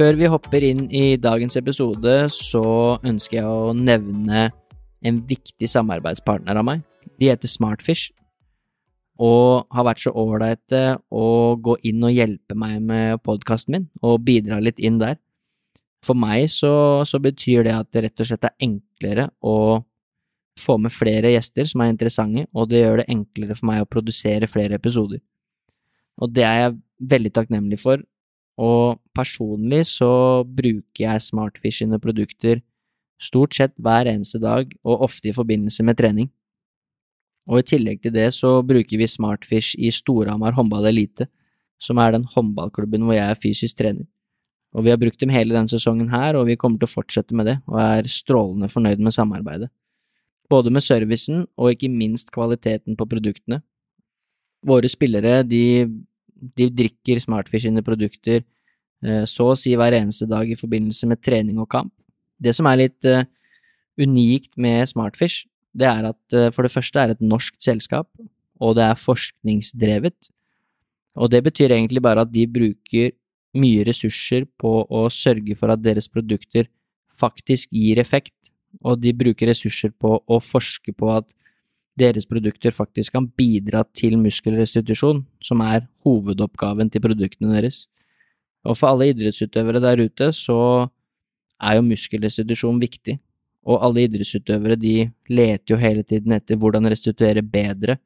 Før vi hopper inn i dagens episode, så ønsker jeg å nevne en viktig samarbeidspartner av meg. De heter Smartfish, og har vært så ålreite å gå inn og hjelpe meg med podkasten min, og bidra litt inn der. For meg så, så, betyr det at det rett og slett er enklere å få med flere gjester som er interessante, og det gjør det enklere for meg å produsere flere episoder. Og det er jeg veldig takknemlig for, og personlig så bruker jeg Smartfish sine produkter stort sett hver eneste dag, og ofte i forbindelse med trening. Og i tillegg til det så bruker vi Smartfish i Storhamar håndball elite, som er den håndballklubben hvor jeg er fysisk trener. Og vi har brukt dem hele denne sesongen her, og vi kommer til å fortsette med det, og er strålende fornøyd med samarbeidet. Både med servicen og ikke minst kvaliteten på produktene. Våre spillere, de de drikker Smartfish sine produkter eh, så å si hver eneste dag i forbindelse med trening og kamp. Det som er litt uh, unikt med Smartfish, det er at uh, for det første er det et norsk selskap, og det er forskningsdrevet. Og det betyr egentlig bare at de bruker mye ressurser på å sørge for at deres produkter faktisk gir effekt, og de bruker ressurser på å forske på at deres produkter faktisk kan bidra til muskelrestitusjon, som er hovedoppgaven til produktene deres. Og for alle idrettsutøvere der ute så er jo muskelrestitusjon viktig, og alle idrettsutøvere de leter jo hele tiden etter hvordan restituere bedre,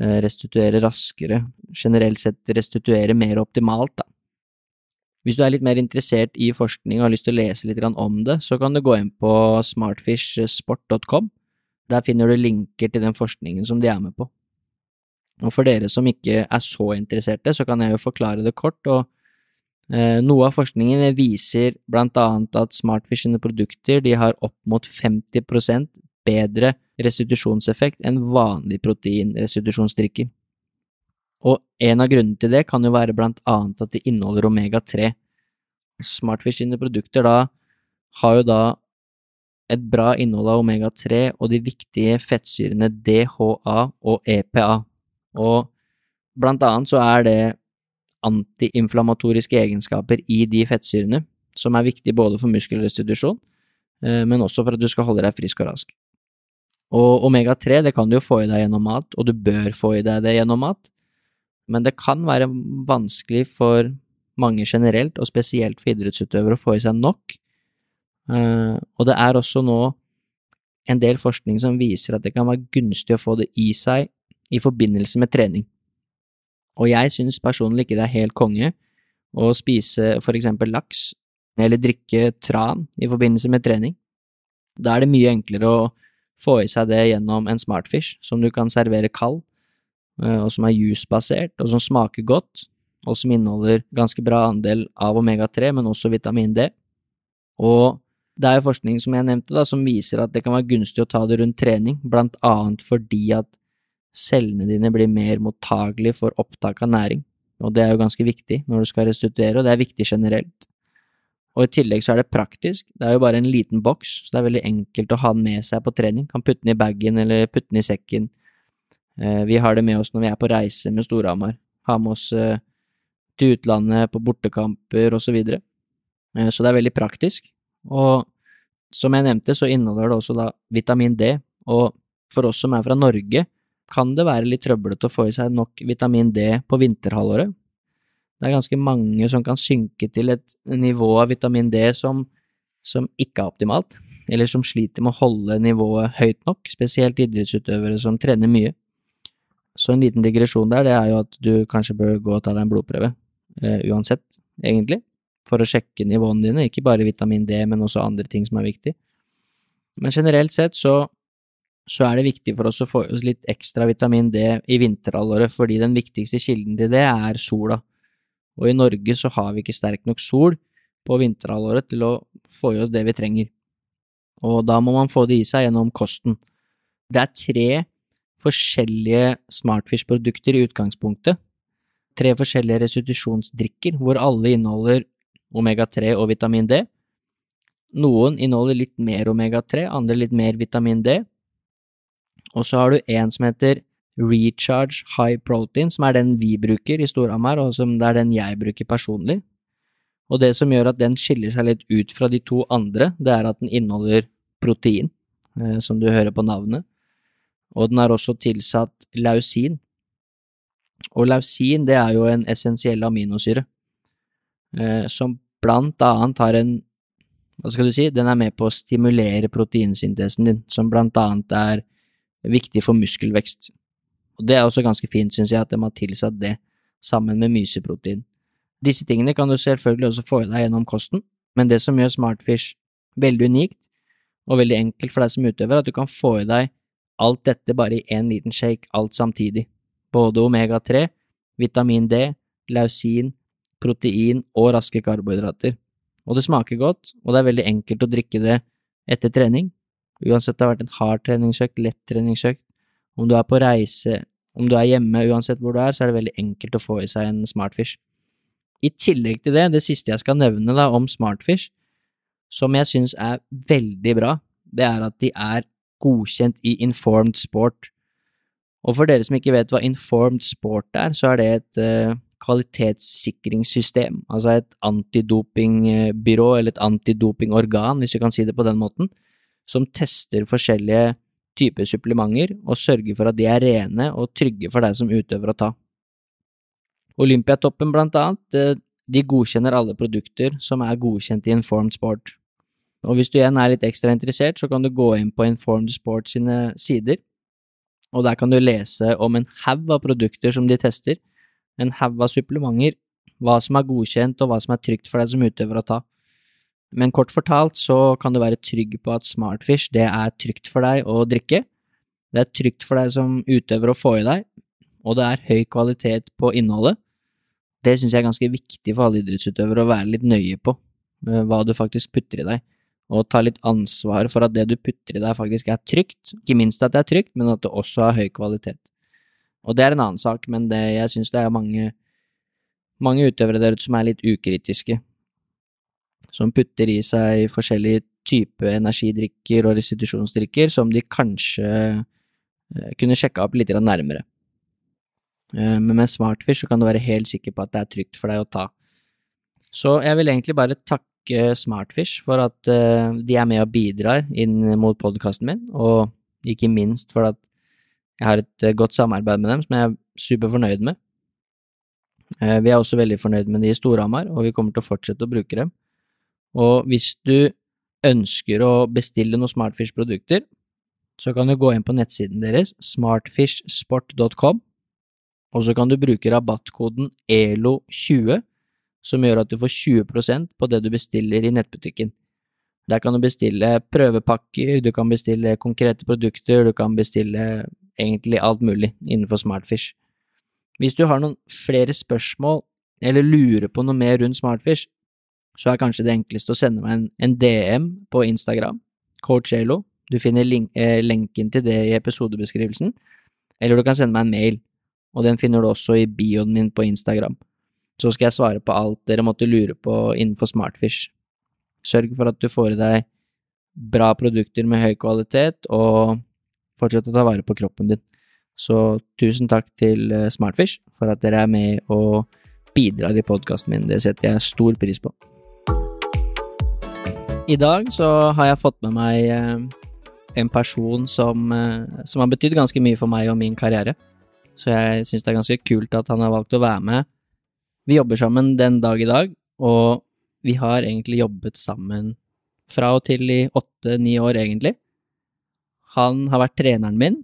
eh, restituere raskere, generelt sett restituere mer optimalt, da. Hvis du er litt mer interessert i forskning og har lyst til å lese litt om det, så kan du gå inn på smartfishsport.com der finner du linker til den forskningen som de er med på. Og for dere som ikke er så interesserte, så kan jeg jo forklare det kort, og eh, noe av forskningen viser blant annet at Smartfish sine produkter de har opp mot 50% bedre restitusjonseffekt enn vanlig proteinrestitusjonsdrikker. Og en av grunnene til det kan jo være blant annet at de inneholder omega-3. Smartfish sine produkter da har jo da et bra innhold av omega-3 og de viktige fettsyrene DHA og EPA. Og blant annet så er det antiinflamatoriske egenskaper i de fettsyrene, som er viktig både for muskelrestitusjon, eh, men også for at du skal holde deg frisk og rask. Og omega-3 det kan du jo få i deg gjennom mat, og du bør få i deg det gjennom mat, men det kan være vanskelig for mange generelt, og spesielt for idrettsutøvere, å få i seg nok, og det er også nå en del forskning som viser at det kan være gunstig å få det i seg i forbindelse med trening. Og jeg synes personlig ikke det er helt konge å spise for eksempel laks eller drikke tran i forbindelse med trening. Da er det mye enklere å få i seg det gjennom en smartfish som du kan servere kald, uh, og som er juicebasert, og som smaker godt, og som inneholder ganske bra andel av omega-3, men også vitamin D. Og det er jo forskning som jeg nevnte, da, som viser at det kan være gunstig å ta det rundt trening, blant annet fordi at cellene dine blir mer mottagelige for opptak av næring, og det er jo ganske viktig når du skal restituere, og det er viktig generelt. Og i tillegg så er det praktisk, det er jo bare en liten boks, så det er veldig enkelt å ha den med seg på trening, kan putte den i bagen eller putte den i sekken. Eh, vi har det med oss når vi er på reise med Storhamar, ha med oss eh, til utlandet, på bortekamper og så videre. Eh, så det er veldig praktisk, og som jeg nevnte, så inneholder det også da vitamin D, og for oss som er fra Norge, kan det være litt trøblete å få i seg nok vitamin D på vinterhalvåret. Det er ganske mange som kan synke til et nivå av vitamin D som, som ikke er optimalt, eller som sliter med å holde nivået høyt nok, spesielt idrettsutøvere som trener mye. Så en liten digresjon der, det er jo at du kanskje bør gå og ta deg en blodprøve, uh, uansett, egentlig for å sjekke nivåene dine, ikke bare vitamin D, men også andre ting som er viktig. Men generelt sett så så er det viktig for oss å få oss litt ekstra vitamin D i vinterhalvåret, fordi den viktigste kilden til det er sola. Og i Norge så har vi ikke sterk nok sol på vinterhalvåret til å få i oss det vi trenger. Og da må man få det i seg gjennom kosten. Det er tre forskjellige Smartfish-produkter i utgangspunktet. Tre forskjellige restitusjonsdrikker, hvor alle inneholder omega-3 og vitamin D. Noen inneholder litt mer omega-3, andre litt mer vitamin D. Og så har du en som heter Recharge High Protein, som er den vi bruker i Storhamar, og som det er den jeg bruker personlig. Og det som gjør at den skiller seg litt ut fra de to andre, det er at den inneholder protein, eh, som du hører på navnet. Og den er også tilsatt lausin. Og lausin, det er jo en essensiell aminosyre, som blant annet har en hva skal du si, den er med på å stimulere proteinsyntesen din, som blant annet er viktig for muskelvekst. Og det er også ganske fint, synes jeg, at de har tilsatt det sammen med myseprotein. Disse tingene kan du selvfølgelig også få i deg gjennom kosten, men det som gjør Smartfish veldig unikt og veldig enkelt for deg som utøver, er at du kan få i deg alt dette bare i én liten shake, alt samtidig. Både omega-3, vitamin D, lausin, protein og raske karbohydrater og det smaker godt, og det er veldig enkelt å drikke det etter trening. Uansett det har vært en hard treningsøkt, lett treningsøkt, om du er på reise, om du er hjemme, uansett hvor du er, så er det veldig enkelt å få i seg en Smartfish. I tillegg til det, det siste jeg skal nevne da om Smartfish, som jeg syns er veldig bra, det er at de er godkjent i Informed Sport. Og for dere som ikke vet hva Informed Sport er, så er det et uh, kvalitetssikringssystem, altså et antidopingbyrå eller et antidopingorgan, hvis vi kan si det på den måten, som tester forskjellige typer supplementer og sørger for at de er rene og trygge for deg som utøver å ta. Olympiatoppen, blant annet, eh, de godkjenner alle produkter som er godkjent i Informed Sport. Og hvis du igjen er litt ekstra interessert, så kan du gå inn på Informed Sport sine sider, og der kan du lese om en haug av produkter som de tester, en haug av supplementer, hva som er godkjent og hva som er trygt for deg som utøver å ta. Men kort fortalt så kan du være trygg på at Smartfish det er trygt for deg å drikke, det er trygt for deg som utøver å få i deg, og det er høy kvalitet på innholdet. Det synes jeg er ganske viktig for alle idrettsutøvere å være litt nøye på, eh, hva du faktisk putter i deg, og ta litt ansvar for at det du putter i deg faktisk er trygt, ikke minst at det er trygt, men at det også har høy kvalitet. Og det er en annen sak, men det, jeg synes det er mange, mange utøvere der ute som er litt ukritiske. Som putter i seg forskjellige typer energidrikker og restitusjonsdrikker som de kanskje eh, kunne sjekka opp litt nærmere. Eh, men med Smartfish så kan du være helt sikker på at det er trygt for deg å ta. Så jeg vil egentlig bare takke Smartfish for at eh, de er med og bidrar inn mot podkasten min, og ikke minst for at jeg har et eh, godt samarbeid med dem som jeg er superfornøyd med. Eh, vi er også veldig fornøyd med de i Storhamar, og vi kommer til å fortsette å bruke dem. Og hvis du ønsker å bestille noen Smartfish-produkter, så kan du gå inn på nettsiden deres, smartfishsport.com, og så kan du bruke rabattkoden ELO20, som gjør at du får 20% på det du bestiller i nettbutikken. Der kan du bestille prøvepakker, du kan bestille konkrete produkter, du kan bestille egentlig alt mulig innenfor Smartfish. Hvis du har noen flere spørsmål eller lurer på noe mer rundt Smartfish, så er kanskje det enkleste å sende meg en, en DM på Instagram, coachelo. Du finner link, eh, lenken til det i episodebeskrivelsen, eller du kan sende meg en mail, og den finner du også i bioen min på Instagram. Så skal jeg svare på alt dere måtte lure på innenfor Smartfish. Sørg for at du får i deg bra produkter med høy kvalitet, og Fortsett å ta vare på kroppen din. Så tusen takk til eh, Smartfish for at dere er med og bidrar i podkasten min. Det setter jeg stor pris på. I dag så har jeg fått med meg eh, en person som, eh, som har betydd ganske mye for meg og min karriere. Så jeg syns det er ganske kult at han har valgt å være med. Vi jobber sammen den dag i dag, og vi har egentlig jobbet sammen fra og til i åtte-ni år, egentlig. Han har vært treneren min,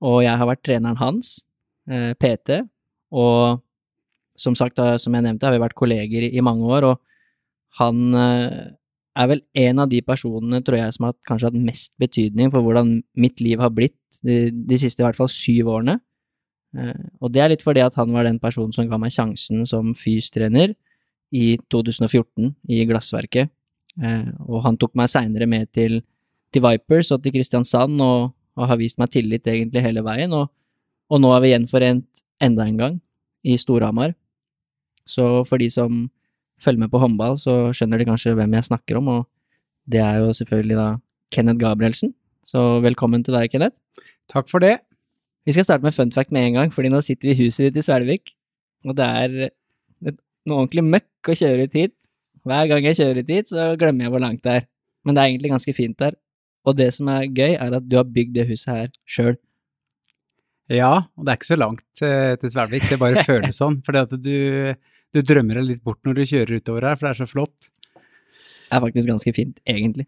og jeg har vært treneren hans, eh, PT. Og som sagt, som jeg nevnte, har vi vært kolleger i mange år, og han eh, er vel en av de personene, tror jeg, som har kanskje hatt mest betydning for hvordan mitt liv har blitt de, de siste i hvert fall syv årene. Eh, og det er litt fordi at han var den personen som ga meg sjansen som fystrener i 2014 i Glassverket. Eh, og han tok meg seinere med til, til, Vipers og til Kristiansand og, og, har vist meg tillit egentlig hele veien. Og, og nå er vi gjenforent enda en gang i Storhamar. Så for de som følger med på håndball, så skjønner de kanskje hvem jeg snakker om, og det er jo selvfølgelig da Kenneth Gabrielsen. Så velkommen til deg, Kenneth. Takk for det. Vi skal starte med fun fact med en gang, fordi nå sitter vi i huset ditt i Svelvik, og det er noe ordentlig møkk å kjøre ut hit. Hver gang jeg kjører ut hit, så glemmer jeg hvor langt det er. Men det er egentlig ganske fint der. Og det som er gøy, er at du har bygd det huset her sjøl. Ja, og det er ikke så langt eh, til Svelvik, det bare føles sånn. For du, du drømmer deg litt bort når du kjører utover her, for det er så flott. Det er faktisk ganske fint, egentlig.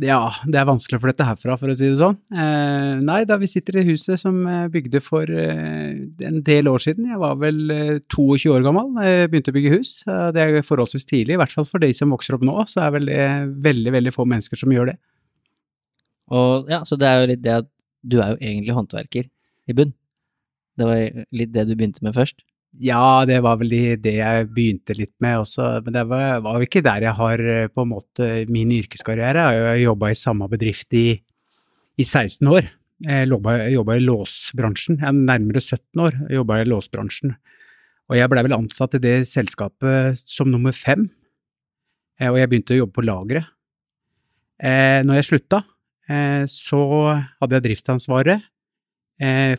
Ja, det er vanskelig å flytte herfra, for å si det sånn. Eh, nei, da vi sitter i huset som jeg bygde for eh, en del år siden, jeg var vel eh, 22 år gammel jeg begynte å bygge hus. Det er forholdsvis tidlig, i hvert fall for de som vokser opp nå, så er vel det veldig, veldig få mennesker som gjør det. Og ja, så det er jo litt det at du er jo egentlig håndverker i bunn. Det var litt det du begynte med først? Ja, det var vel det jeg begynte litt med også, men det var, jo ikke der jeg har eh, på en måte min yrkeskarriere. Jeg har jobba i samme bedrift i, i 16 år. Jeg jobba i låsbransjen. Jeg er nærmere 17 år jobba i låsbransjen. Og jeg blei vel ansatt i det selskapet som nummer fem, eh, og jeg begynte å jobbe på lageret. Eh, når jeg slutta, så hadde jeg driftsansvaret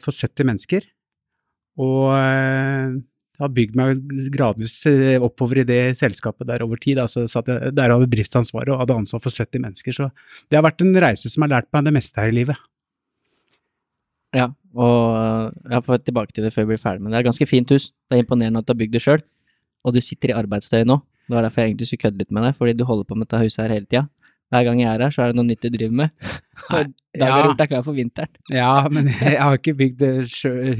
for 70 mennesker. Og jeg har bygd meg gradvis eh, oppover i det selskapet der over tid. Altså, jeg, der hadde driftsansvaret og hadde ansvar for 70 mennesker. Så det har vært en reise som har lært meg det meste her i livet. Ja, og eh, jeg får tilbake til det før vi blir ferdig, men det er et ganske fint hus. Det er imponerende at du har bygd det sjøl. Og du sitter i arbeidstøy nå. Det var derfor jeg egentlig skulle kødde litt med deg, fordi du holder på med dette huset her hele tida. Hver gang jeg er her, så er det noe nytt du driver med. Nei, dagen rundt er klar for vinteren. Ja, men jeg har ikke bygd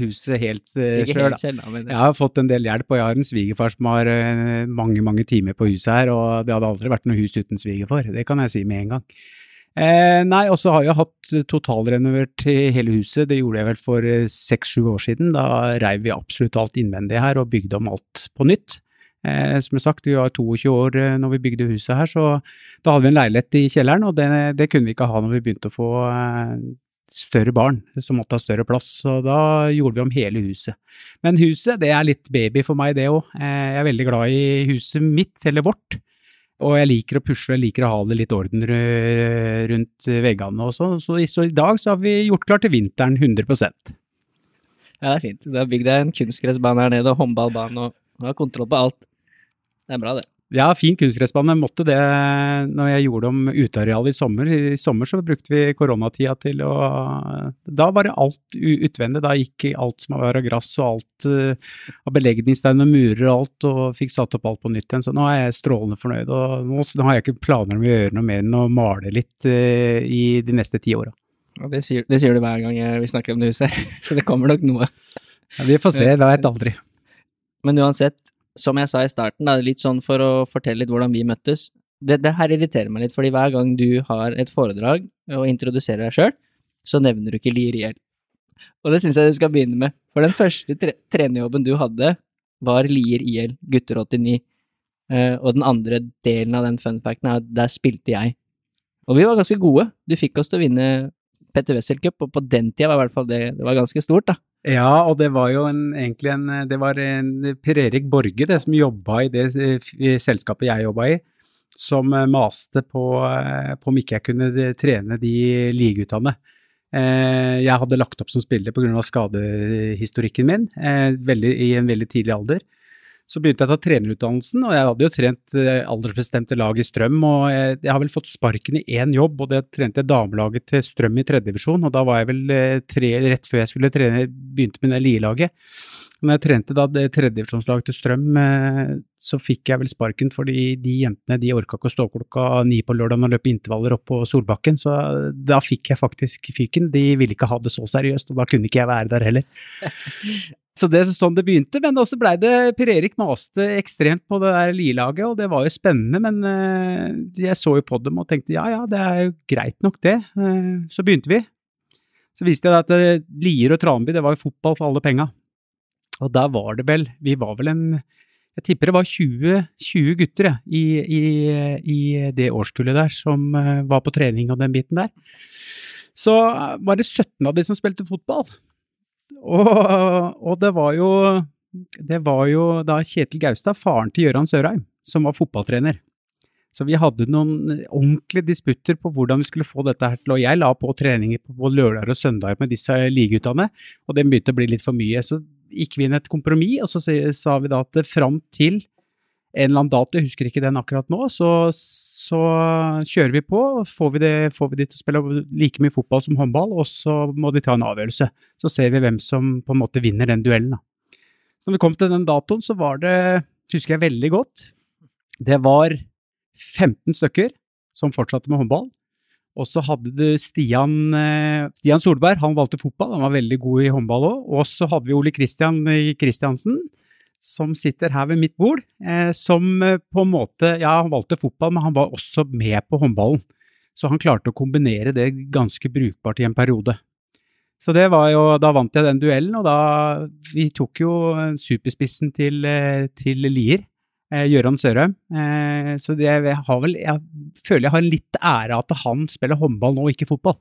huset helt uh, sjøl. Jeg har fått en del hjelp, og jeg har en svigerfar som har uh, mange, mange timer på huset her, og det hadde aldri vært noe hus uten svigerfar. Det kan jeg si med en gang. Eh, nei, og så har jeg hatt totalrenovert hele huset. Det gjorde jeg vel for seks-sju år siden. Da reiv vi absolutt alt innvendig her og bygde om alt på nytt. Eh, som jeg sagt, vi var 22 år eh, når vi bygde huset her, så da hadde vi en leilighet i kjelleren, og det, det kunne vi ikke ha når vi begynte å få eh, større barn som måtte ha større plass, så da gjorde vi om hele huset. Men huset, det er litt baby for meg, det òg. Eh, jeg er veldig glad i huset mitt, eller vårt. Og jeg liker å pusle, jeg liker å ha det litt orden rundt veggene og sånn. Så, så, i dag så har vi gjort klart til vinteren 100 Ja, det er fint. Du har bygd deg en kunstgressbane her nede, og håndballbane, og har kontroll på alt. Det er bra, det. Ja, fin kunstgressbane. Måtte det når jeg gjorde om utearealet i sommer. I sommer så brukte vi koronatida til å Da var det alt utvendig. Da gikk alt som var av gress og alt uh, av belegningsstein og murer og alt, og fikk satt opp alt på nytt igjen. Så nå er jeg strålende fornøyd. Og nå, har jeg ikke planer om å gjøre noe mer enn å male litt uh, i de neste ti åra. Ja, det, sier, det sier, du hver gang vi snakker om det huset, så det kommer nok noe. Ja, vi får se, jeg veit aldri. Men uansett, som jeg sa i starten, da, litt sånn for å fortelle litt hvordan vi møttes det, det, her irriterer meg litt, fordi hver gang du har et foredrag og introduserer deg sjøl, så nevner du ikke Lier IL. Og det syns jeg du skal begynne med, for den første tre trenerjobben du hadde, var Lier IL, gutter 89, uh, eh, og den andre delen av den funfacten er at der spilte jeg. Og vi var ganske gode, du fikk oss til å vinne Petter Wessel Cup, og på den tida var i hvert fall det, det var ganske stort, da. Ja, og det var jo en, egentlig en Det var en Per Erik Borge, det som jobba i det i selskapet jeg jobba i, som eh, maste på, eh, på, om ikke jeg kunne trene de ligeguttene. Eh, jeg hadde lagt opp som spiller pga. skadehistorikken min veldig, i en veldig tidlig alder. Så begynte jeg å ta trenerutdannelsen, og jeg hadde jo trent eh, aldersbestemte lag i Strøm. Og jeg, jeg har vel fått sparken i én jobb, og det trente jeg damelaget til Strøm i tredjedivisjon. Og da var jeg vel eh, tre, rett før jeg skulle trene, begynte med det lielaget. Når jeg trente da det tredjedivisjonslaget til Strøm, eh, så fikk jeg vel sparken fordi de jentene de orka ikke å stå klokka ni på lørdag og løpe intervaller opp på Solbakken, så da fikk jeg faktisk fyken. De ville ikke ha det så seriøst, og da kunne ikke jeg være der heller. Så det er sånn det begynte, men også blei det Per Erik maste ekstremt på det der Lielaget, og det var jo spennende, men uh, jeg så jo på dem og tenkte ja ja, det er jo greit nok det. Uh, så begynte vi. Så viste jeg at Lier og Tranby, det var jo fotball for alle penga. Og der var det vel, vi var vel en jeg tipper det var 20, 20 gutter jeg, i, i, i, det årskullet der som var på trening og den biten der. Så var det 17 av de som spilte fotball. Og, og det var jo det var jo da Kjetil Gaustad, faren til Gøran Sørheim, som var fotballtrener. Så vi hadde noen ordentlige disputter på hvordan vi skulle få dette her til, og jeg la på treninger på lørdager og søndager med disse ligeguttene, og det begynte å bli litt for mye. Så gikk vi inn et kompromiss, og så sa vi da at fram til en eller annen dato, jeg husker ikke den akkurat nå, så, så kjører vi på. Får vi, det, får vi de til å spille like mye fotball som håndball, og så må de ta en avgjørelse. Så ser vi hvem som på en måte vinner den duellen. Da. Så når vi kom til den datoen, så var det, husker jeg veldig godt, det var 15 stykker som fortsatte med håndball. Og så hadde du Stian, eh, Stian Solberg, han valgte fotball, han var veldig god i håndball òg. Og så hadde vi Ole Kristian Kristiansen, som sitter her ved mitt bord, eh, som eh, på en måte Ja, han valgte fotball, men han var også med på håndballen. Så han klarte å kombinere det ganske brukbart i en periode. Så det var jo Da vant jeg den duellen, og da Vi tok jo superspissen til, eh, til Lier. Eh, Gøran Sørheim. Eh, så det, jeg, vel, jeg føler jeg har en litt ære at han spiller håndball nå, ikke fotball.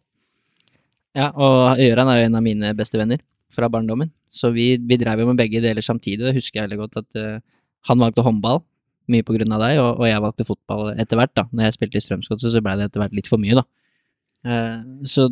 Ja, og Gøran er jo en av mine beste venner fra barndommen. Så vi, vi drev jo med begge deler samtidig. Det husker jeg veldig godt at uh, han valgte håndball, mye på grunn av deg, og, og, jeg valgte fotball etter hvert, da. Når jeg spilte i Strømsgodset, så blei det etter hvert litt for mye, da. Så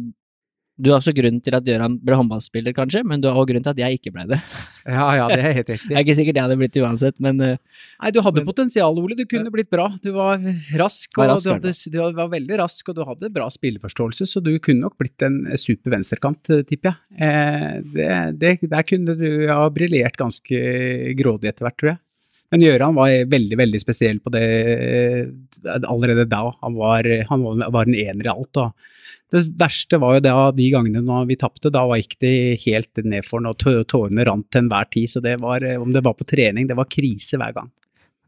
du har også grunn til at Gøran ble håndballspiller, kanskje, men du har også grunn til at jeg ikke ble det. Ja, ja, det er helt riktig. jeg er ikke sikkert jeg hadde blitt uansett, men uh, Nei, du hadde men, potensial, Ole. Du kunne blitt bra. Du var rask, og var rask, du, hadde, du, var veldig rask, og du hadde bra spilleforståelse, så du kunne nok blitt en super venstrekant, eh, tipper jeg. Eh, det, det, der kunne du ha briljert ganske grådig etter hvert, tror jeg. Men Gjøran var veldig, veldig spesiell på det eh, allerede da. Han var, han var en ener i alt. og det verste var jo det av de gangene når vi tapte, da gikk det helt ned for den, og tårene rant til enhver tid. Så det var, om det var på trening, det var krise hver gang.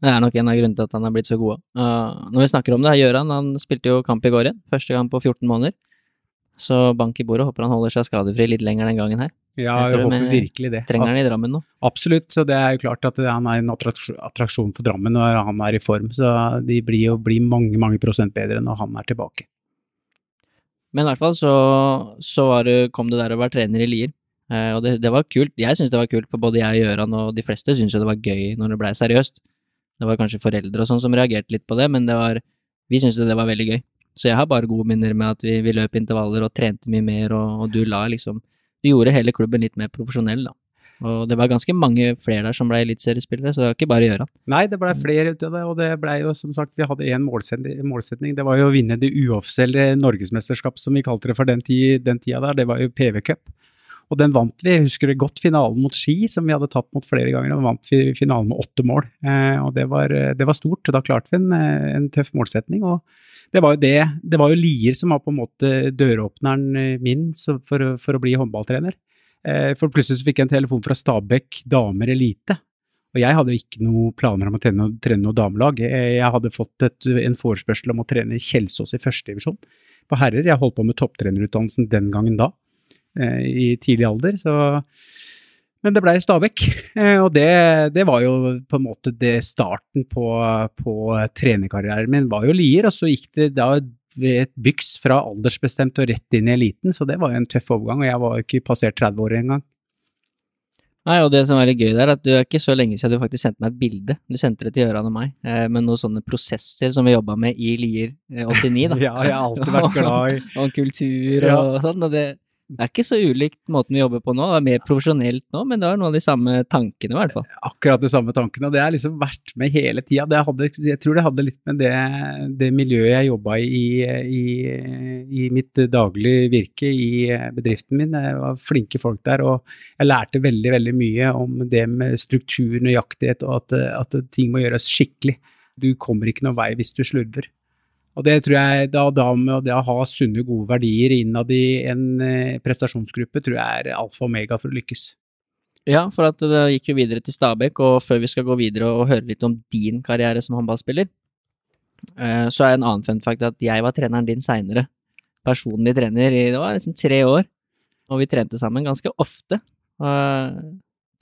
Det er nok en av grunnene til at han er blitt så god. Uh, når vi snakker om det, Gjøran han spilte jo kamp i går igjen. Første gang på 14 måneder. Så bank i bordet. Håper han holder seg skadefri litt lenger den gangen her. Ja, jeg, jeg håper virkelig det. Trenger han i Drammen nå? Absolutt, så det er jo klart at han er en attraksjon for Drammen når han er i form. Så de blir jo blir mange, mange prosent bedre når han er tilbake. Men i hvert fall så, så det, kom det der å være trener i Lier. Eh, og det, det, var kult. Jeg syns det var kult, for både jeg og Gøran og de fleste syns jo det var gøy når det blei seriøst. Det var kanskje foreldre og sånn som reagerte litt på det, men det var, vi syntes det var veldig gøy. Så jeg har bare gode minner med at vi, vi løp intervaller og trente mye mer, og, og du la liksom Du gjorde hele klubben litt mer profesjonell, da. Og det var ganske mange flere der som ble eliteseriespillere, så det var ikke bare å gjøre. Nei, det blei flere ut av det, og det blei jo som sagt, vi hadde én målsetning. Det var jo å vinne det uoffisielle norgesmesterskap, som vi kalte det for den, tid, den tida der. Det var jo PV Cup. Og den vant vi. Jeg husker det godt finalen mot Ski, som vi hadde tatt mot flere ganger. og vant vi finalen med åtte mål. Eh, og det var, det var, stort. Da klarte vi en, en tøff målsetning. og det var jo det. Det var jo Lier som var på en måte døråpneren min for, for å bli håndballtrener. Eh, for plutselig fikk jeg en telefon fra Stabæk damer elite. Og jeg hadde jo ikke noen planer om å trene, trene noe damelag. Jeg hadde fått et, en forespørsel om å trene Kjelsås i førstedivisjon på herrer. Jeg holdt på med topptrenerutdannelsen den gangen da, eh, i tidlig alder. Så men det blei Stabæk, eh, og det, det, var jo på en måte det starten på, på trenerkarrieren min, var jo Lier. Og så gikk det da ved et byks fra aldersbestemt og rett inn i eliten, så det var jo en tøff overgang. Og jeg var ikke passert 30 år engang. Nei, og det som er litt gøy der, at du er ikke så lenge siden du faktisk sendte meg et bilde. Du sendte det til Gøran og meg, eh, med noen sånne prosesser som vi jobba med i Lier 89, da. ja, jeg har alltid vært glad i Og kultur og ja. sånn, og det, det er ikke så ulikt måten vi jobber på nå. Det er mer profesjonelt nå, men det er noen av de samme tankene, i hvert fall. Akkurat de samme tankene, og det har liksom vært med hele tida. Jeg tror det hadde litt med det, det miljøet jeg jobba i, i, i mitt daglige virke i bedriften min. Det var flinke folk der, og jeg lærte veldig, veldig mye om det med struktur, nøyaktighet, og at, at ting må gjøres skikkelig. Du kommer ikke noen vei hvis du slurver. Og det tror jeg da, da med det å ha sunne, gode verdier innad i en eh, prestasjonsgruppe, tror jeg er alfa og omega for å lykkes. Ja, for at det gikk jo videre til Stabæk, og før vi skal gå videre og høre litt om din karriere som håndballspiller, eh, så er en annen fun fact at jeg var treneren din seinere. Personlig trener i det var nesten tre år, og vi trente sammen ganske ofte.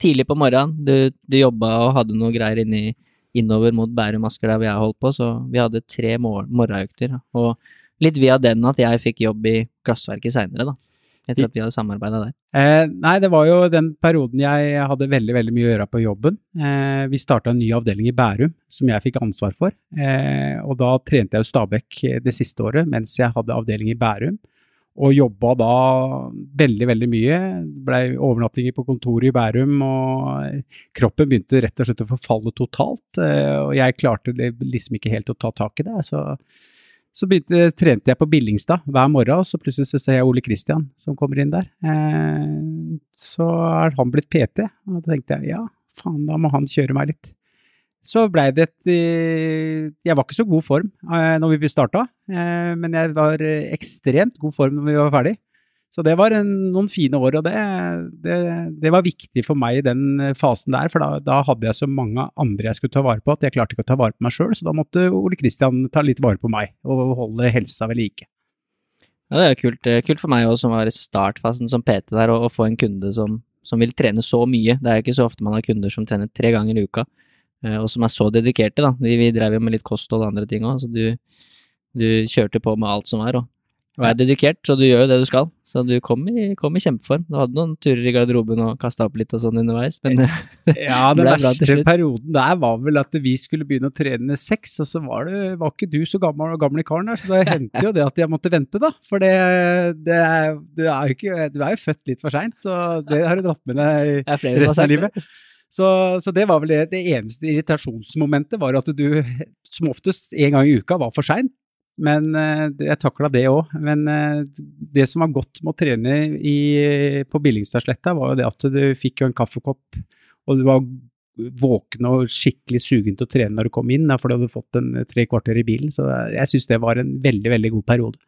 Tidlig på morgenen, du, du jobba og hadde noe greier inni, innover mot Bærum Asker der hvor jeg holdt på, så vi hadde tre morgenøkter. Og litt via den at jeg fikk jobb i glassverket seinere, da etter at vi hadde samarbeida der? Eh, nei, det var jo den perioden jeg hadde veldig veldig mye å gjøre på jobben. Eh, vi starta en ny avdeling i Bærum som jeg fikk ansvar for. Eh, og da trente jeg jo Stabæk det siste året mens jeg hadde avdeling i Bærum. Og jobba da veldig, veldig mye. Blei overnattinger på kontoret i Bærum, og kroppen begynte rett og slett å forfalle totalt. Eh, og jeg klarte liksom ikke helt å ta tak i det. så så begynte, trente jeg på Billingstad hver morgen, og så plutselig så ser jeg Ole Kristian som kommer inn der. Eh, så er han blitt PT, og da tenkte jeg ja, faen, da må han kjøre meg litt. Så blei det et eh, Jeg var ikke så god form eh, når vi starta, eh, men jeg var ekstremt god form når vi var ferdig. Så det var en, noen fine år, og det, det, det, var viktig for meg i den fasen der. For da, da, hadde jeg så mange andre jeg skulle ta vare på, at jeg klarte ikke å ta vare på meg sjøl. Så da måtte Ole Kristian ta litt vare på meg, og holde helsa ved like. Ja, det er kult, kult for meg òg, som var i startfasen som PT der, å få en kunde som, som, vil trene så mye. Det er jo ikke så ofte man har kunder som trener tre ganger i uka, og som er så dedikerte, da. Vi, vi drev jo med litt kosthold og andre ting òg, så du, du kjørte på med alt som var, og og er dedikert, så du gjør jo det du skal. Så du kom i, kom i kjempeform. Du hadde noen turer i garderoben og kasta opp litt og sånn underveis, men Ja, den verste perioden der var vel at vi skulle begynne å trene seks, og så var, det, var ikke du så gammel og gamle karen der, så det hendte jo det at jeg måtte vente, da. For det, det, det er jo ikke Du er jo født litt for seint, så det har du dratt med deg resten av livet. Så, så, det var vel det, det eneste irritasjonsmomentet, var at du som oftest en gang i uka var for sein. Men eh, jeg takla det òg. Men eh, det som var godt med å trene i, på Billingstadsletta, var jo det at du fikk jo en kaffekopp, og du var våken og skikkelig sugen til å trene når du kom inn, for du hadde fått en tre kvarter i bilen. Så jeg syns det var en veldig, veldig god periode.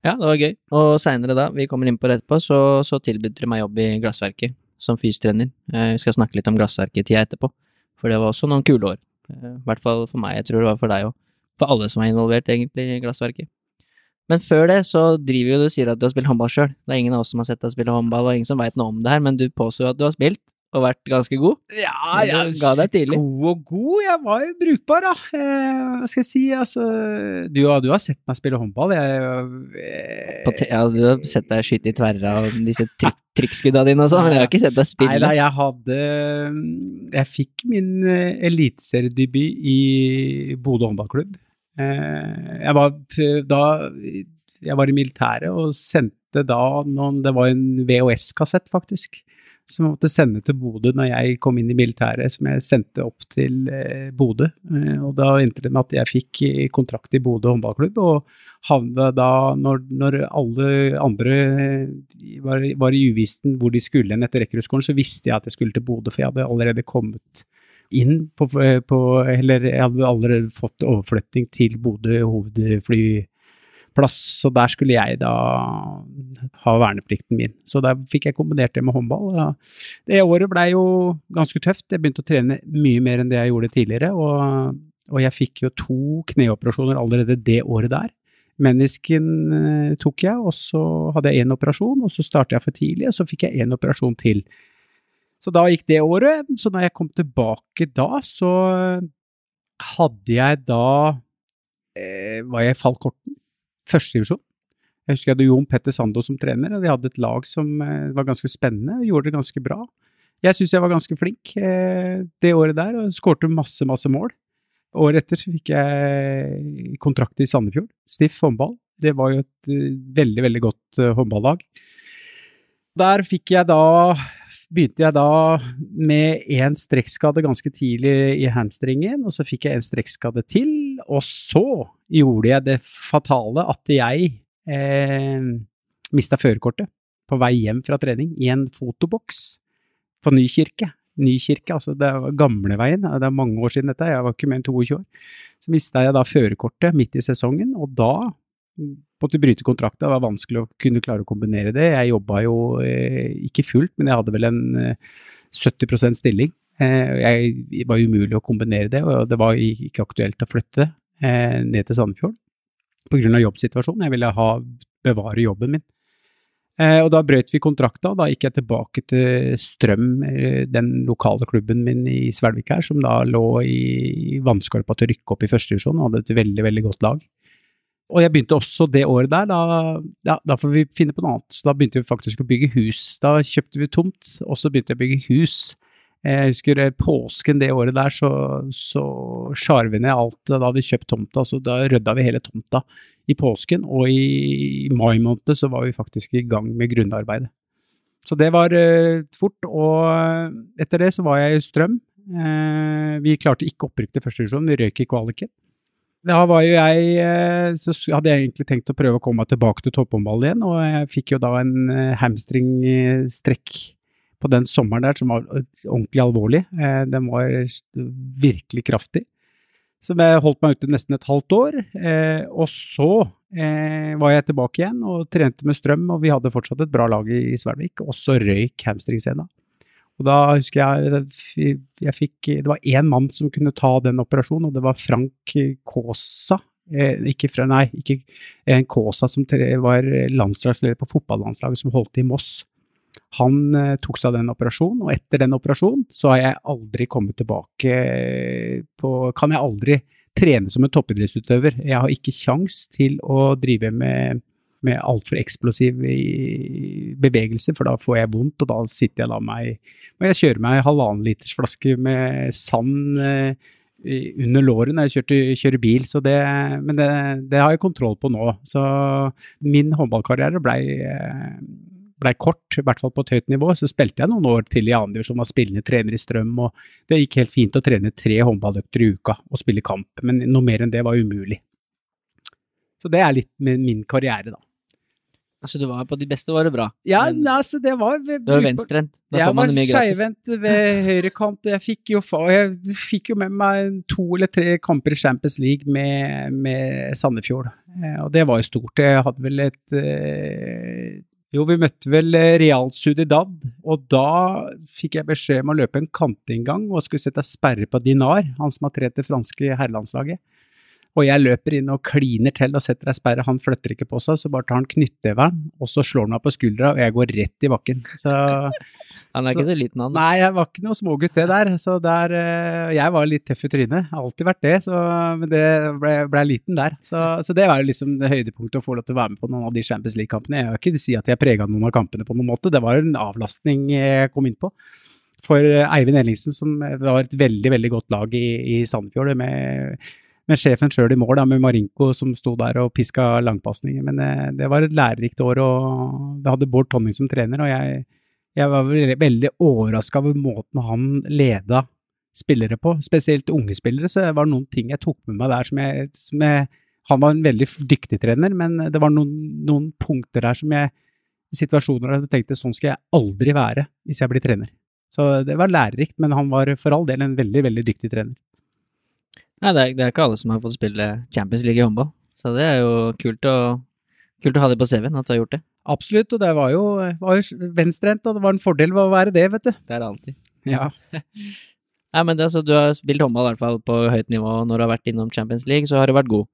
Ja, det var gøy. Og seinere da, vi kommer inn på det etterpå, så, så tilbød dere meg jobb i Glassverket som fystrener. Eh, vi skal snakke litt om Glassverket-tida etterpå, for det var også noen kule år. I hvert fall for meg, jeg tror det var for deg òg for alle som er involvert, egentlig, i glassverket. Men før det så driver jo du og sier at du har spilt håndball sjøl. Det er ingen av oss som har sett deg spille håndball, og ingen som veit noe om det her, men du påstår at du har spilt, og vært ganske god. Ja, jeg ga deg tidlig. God og god, jeg var jo brukbar, da. Eh, hva skal jeg si, altså Du, du har sett meg spille håndball, jeg eh, Ja, du har sett deg skyte i tverra og disse trik trikkskudda dine og sånn, men jeg har ikke sett deg spille. Nei da, jeg hadde Jeg fikk min eh, eliteseriedebut i Bodø håndballklubb. Eh, jeg var da jeg var i militæret og sendte da noen Det var en VHS-kassett, faktisk, som jeg måtte sende til Bodø når jeg kom inn i militæret, som jeg sendte opp til eh, Bodø. Eh, og da endte det med at jeg fikk kontrakt i Bodø håndballklubb, og havna da, når, når, alle andre var, var i uvisten hvor de skulle hen etter rekruttskolen, så visste jeg at jeg skulle til Bodø, for jeg hadde allerede kommet inn på, på Eller jeg hadde allerede fått overflytting til Bodø hovedflyplass, så der skulle jeg da ha verneplikten min. Så der fikk jeg kombinert det med håndball. Det året blei jo ganske tøft. Jeg begynte å trene mye mer enn det jeg gjorde tidligere, og, og jeg fikk jo to kneoperasjoner allerede det året der. Menisken eh, tok jeg, og så hadde jeg én operasjon, og så startet jeg for tidlig, og så fikk jeg én operasjon til. Så da gikk det året. Så da jeg kom tilbake da, så hadde jeg da eh, Var jeg i Fallkorten, førstedivisjon. Jeg husker jeg hadde Jon Petter Sando som trener, og vi hadde et lag som eh, var ganske spennende gjorde det ganske bra. Jeg syns jeg var ganske flink eh, det året der, og skårte masse, masse mål. Året etter så fikk jeg kontrakt i Sandefjord, Stiff håndball. Det var jo et uh, veldig, veldig godt håndballag. Der fikk jeg da begynte jeg da med én strekkskade ganske tidlig i hamstringen, og så fikk jeg en strekkskade til, og så gjorde jeg det fatale at jeg eh, mista førerkortet på vei hjem fra trening i en fotoboks på Nykirke. Nykirke, altså det var gamleveien, det er mange år siden dette, jeg var ikke mer enn 22 år. Så mista jeg da førerkortet midt i sesongen, og da måtte bryte kontrakten. Det var vanskelig å kunne klare å kombinere det. Jeg jobba jo eh, ikke fullt, men jeg hadde vel en 70 eh, stilling. Eh, jeg var umulig å kombinere det, og det var ikke aktuelt å flytte ned til Sandefjord pga. jobbsituasjonen. Jeg ville ha, bevare jobben min. Og da brøt vi kontrakta, og da gikk jeg tilbake til Strøm, den lokale klubben min i Svelvik her, som da lå i vannskorpa til å rykke opp i førstedivisjon og hadde et veldig, veldig godt lag. Og jeg begynte også det året der, da, ja, da får vi finne på noe annet. Så da begynte vi faktisk å bygge hus. Da kjøpte vi tomt, og så begynte jeg å bygge hus. Jeg husker eh, påsken det året der, så, så skar vi ned alt. Da hadde vi kjøpt tomta, så da rydda vi hele tomta i påsken. Og i mai måned så var vi faktisk i gang med grunnarbeidet. Så det var uh, fort, og eh, etter det så var jeg i Strøm. Uh, vi klarte ikke opprykk til første divisjon, vi røyk i kvaliken. Da var jo jeg Så hadde jeg egentlig tenkt å prøve å komme meg tilbake til topphåndball igjen, og jeg fikk jo da en hamstringstrekk på den sommeren der som var ordentlig alvorlig. Eh, den var virkelig kraftig. Så jeg holdt meg ute nesten et halvt år. Og så var jeg tilbake igjen og trente med Strøm, og vi hadde fortsatt et bra lag i Svelvik. Og så røyk hamstringscena. Og da husker jeg jeg fikk Det var én mann som kunne ta den operasjonen, og det var Frank Kaasa. Eh, ikke fra, nei, ikke en Kaasa som var landslagsleder på fotballandslaget som holdt i Moss. Han eh, tok seg av den operasjonen, og etter den operasjonen så har jeg aldri kommet tilbake på Kan jeg aldri trene som en toppidrettsutøver. Jeg har ikke kjangs til å drive med med altfor eksplosiv bevegelse, for da får jeg vondt, og da sitter jeg da meg Og jeg kjører meg halvannen liters flaske med sand eh, under låret når jeg kjører, kjører bil, så det, men det, det, har jeg kontroll på nå. Så min håndballkarriere blei ble kort, i hvert fall på et høyt nivå. Så spilte jeg noen år til i annendivisjon, var spillende trener i Strøm, og det gikk helt fint å trene tre håndballøkter i uka og spille kamp, men noe mer enn det var umulig. Så det er litt med min karriere, da. Altså, du var på de beste, var det bra? Ja, men, altså, det var Du var venstrehendt. Jeg var skeivhendt ved høyrekant. Jeg fikk jo, jeg fikk jo med meg to eller tre kamper i Champions League med, med Sandefjord, eh, og det var jo stort. Jeg hadde vel et eh, jo, vi møtte vel Real Sudidad, og da fikk jeg beskjed om å løpe en kantinngang og skulle sette sperre på Dinar, han som har trent det franske herrelandslaget. Og jeg løper inn og kliner til og setter ei sperre, han flytter ikke på seg, så bare tar han knyttneveren, og så slår han meg på skuldra, og jeg går rett i bakken. Så, han er så, ikke så liten, han? Nei, jeg var ikke noe smågutt, det der. Så der eh, Jeg var litt tøff i trynet, alltid vært det, så, men det ble, ble liten der. Så, så, det var jo liksom det høydepunktet å få lov til å være med på noen av de Champions League-kampene. Jeg vil ikke si at jeg prega noen av kampene på noen måte, det var en avlastning jeg kom inn på for Eivind Ellingsen, som var et veldig, veldig godt lag i, i Sandefjord. med med sjefen sjøl i mål, da, med Marinko som sto der og piska langpasninger. Men det, eh, det, var et lærerikt år, og det hadde Bård Tonning som trener. Og jeg, jeg var veldig, overraska over måten han leda spillere på, spesielt unge spillere. Så det var noen ting jeg tok med meg der som jeg, som jeg Han var en veldig dyktig trener, men det var noen, noen punkter der som jeg situasjoner der jeg tenkte sånn skal jeg aldri være hvis jeg blir trener. Så det var lærerikt, men han var for all del en veldig, veldig dyktig trener. Nei, det er, det er, ikke alle som har fått spille Champions League i håndball, så det er jo kult å, kult å ha det på CV-en, at du har gjort det. Absolutt, og det var jo, var jo venstrehendt, og det var en fordel ved å være det, vet du. Det er det alltid. Ja. Nei, men det, altså, du har spilt håndball i hvert fall på høyt nivå og når du har vært innom Champions League, så har du vært god.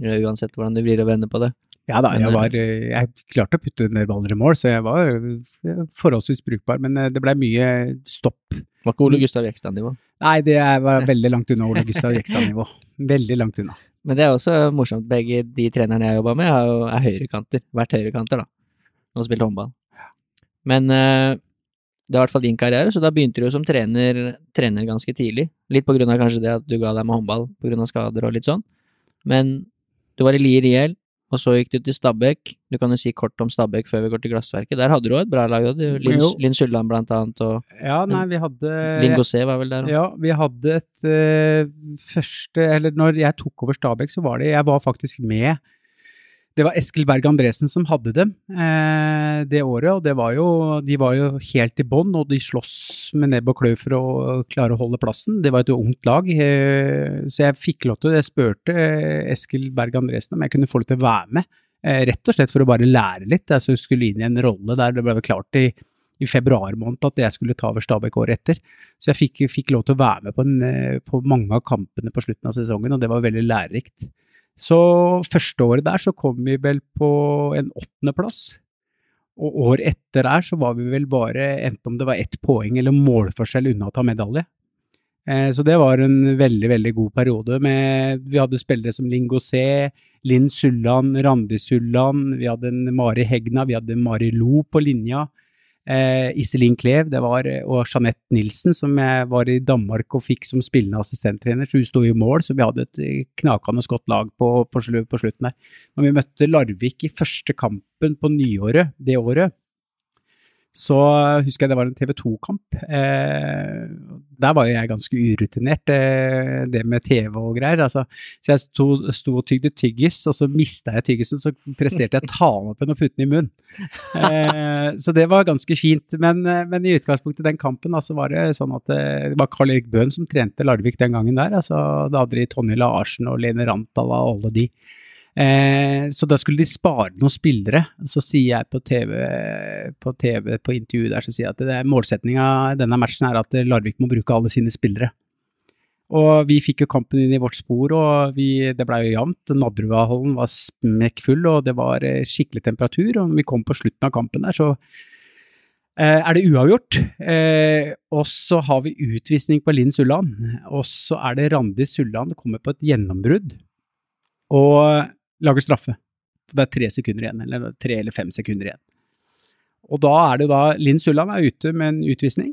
Uansett hvordan du blir å vende på det. Ja da, jeg, eh, var, jeg klarte å putte ned baller i mål, så jeg var forholdsvis brukbar. Men eh, det blei mye stopp. Var ikke Ole Gustav Jekstad-nivå? Nei, det var veldig langt unna Ole Gustav Jekstad-nivå. Veldig langt unna. Men det er også morsomt. Begge de trenerne jeg jobba med, er høyrekanter. Vært høyrekanter, da. Og spilt håndball. Men uh, det er i hvert fall din karriere, så da begynte du jo som trener, trener ganske tidlig. Litt på grunn av kanskje det at du ga deg med håndball på grunn av skader og litt sånn. Men du var i Lier IL, og så gikk du til Stabæk. Du kan jo si kort om Stabæk før vi går til Glassverket. Der hadde du òg et bra lag, Linn, Linn Sulland blant annet, og Ja, nei, vi hadde Linn Gosset var vel der òg? Ja, vi hadde et uh, første Eller når jeg tok over Stabæk, så var det Jeg var faktisk med Det var Eskil Berg Andresen som hadde dem eh, det året, og det var jo, de var jo helt i bånn, og de sloss med nebb og klør for å klare å holde plassen. Det var et ungt lag, eh, så jeg fikk lov til Jeg spurte Eskil Berg Andresen om jeg kunne få lov til å være med, eh, rett og slett for å bare lære litt. Altså, jeg skulle inn i en rolle der det ble klart i, i februar måned at jeg skulle ta over Stabæk året etter. Så jeg fikk, fikk, lov til å være med på, en, eh, på mange av kampene på slutten av sesongen, og det var veldig lærerikt. Så første året der så kom vi vel på en åttendeplass. Og året etter der så var vi vel bare, enten om det var ett poeng eller målforskjell unna å ta medalje. Eh, så det var en veldig, veldig god periode. Med, vi hadde spillere som Lingo C, Linn Sulland, Randi Sulland, vi hadde en Mari Hegna, vi hadde Mari Lo på linja eh, Iselin Klev det var, og Jeanette Nilsen, som jeg var i Danmark og fikk som spillende assistenttrener. Så hun sto i mål, så vi hadde et knakende godt lag på, på, på slutten der. Når vi møtte Larvik i første kampen på nyåret det året, så husker jeg det var en TV 2-kamp. Eh, der var jo jeg ganske urutinert, eh, det med TV og greier. Altså, så jeg sto, sto, og tygde tyggis, og så mista jeg tyggisen, så presterte jeg å ta den opp igjen og putte den i munnen. Eh, så det var ganske fint. Men, eh, men i utgangspunktet den kampen altså, var det sånn at eh, det var Karl Erik Bøhn som trente Larvik den gangen der. Altså, da hadde de Tonje Larsen og Lene Rantala og alle de. Eh, så da skulle de spare noen spillere. Så sier jeg på TV på, TV, på intervjuet der, så sier jeg at det målsettinga denne matchen er at Larvik må bruke alle sine spillere. Og vi fikk jo kampen inn i vårt spor, og vi, det blei jo jevnt. Nadderudhallen var smekkfull, og det var eh, skikkelig temperatur. Og når vi kom på slutten av kampen der, så eh, er det uavgjort. Eh, og så har vi utvisning på Linn Sulland. Og så er det Randi Sulland kommer på et gjennombrudd. Og lager straffe. Det er tre sekunder igjen, eller tre eller fem sekunder igjen. Og da er det da Linn Sulland er ute med en utvisning.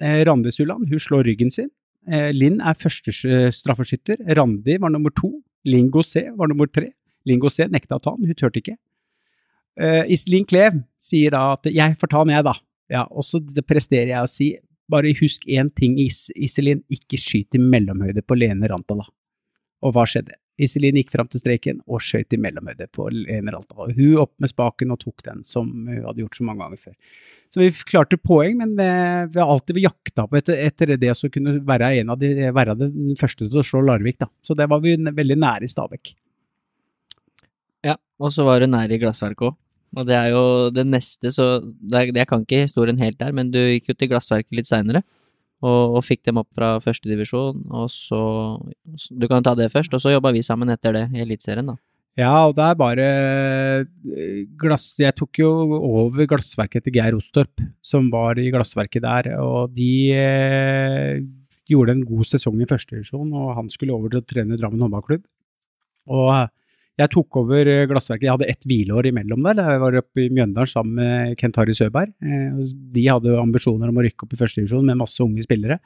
Eh, Randi Sulland hun slår ryggen sin. Eh, Linn er første straffeskytter. Randi var nummer to. Linn Gosé var nummer tre. Linn Gosé nekta å ta den, hun turte ikke. Eh, Iselin Klev sier da at 'jeg får ta den, jeg', da. Ja, og så presterer jeg å si bare husk én ting, Iselin, ikke skyt i mellomhøyde på Lene Rantala. Og hva skjedde? Iselin gikk fram til streken og skøyt i mellomhøyde på Emeralda. Hun opp med spaken og tok den, som hun hadde gjort så mange ganger før. Så vi klarte poeng, men vi, har alltid jakta på etter, etter det å kunne være en av de, være den første til å slå Larvik. Da. Så det var vi veldig nære i Stabekk. Ja, og så var du nær i glassverket òg. Og det er jo det neste, så det, Jeg kan ikke historien helt der, men du gikk jo til glassverket litt seinere og, og fikk dem opp fra førstedivisjon, og så Du kan ta det først, og så jobba vi sammen etter det i Eliteserien, da. Ja, og det er bare eh, glass... Jeg tok jo over glassverket til Geir Ostorp, som var i glassverket der, og de eh, gjorde en god sesong i førstedivisjon, og han skulle over til å trene Drammen håndballklubb. Og jeg tok over eh, glassverket, jeg hadde ett hvileår imellom der. Jeg var oppe i Mjøndalen sammen med Kent Harry Søberg. Eh, de hadde ambisjoner om å rykke opp i førstedivisjon med masse unge spillere.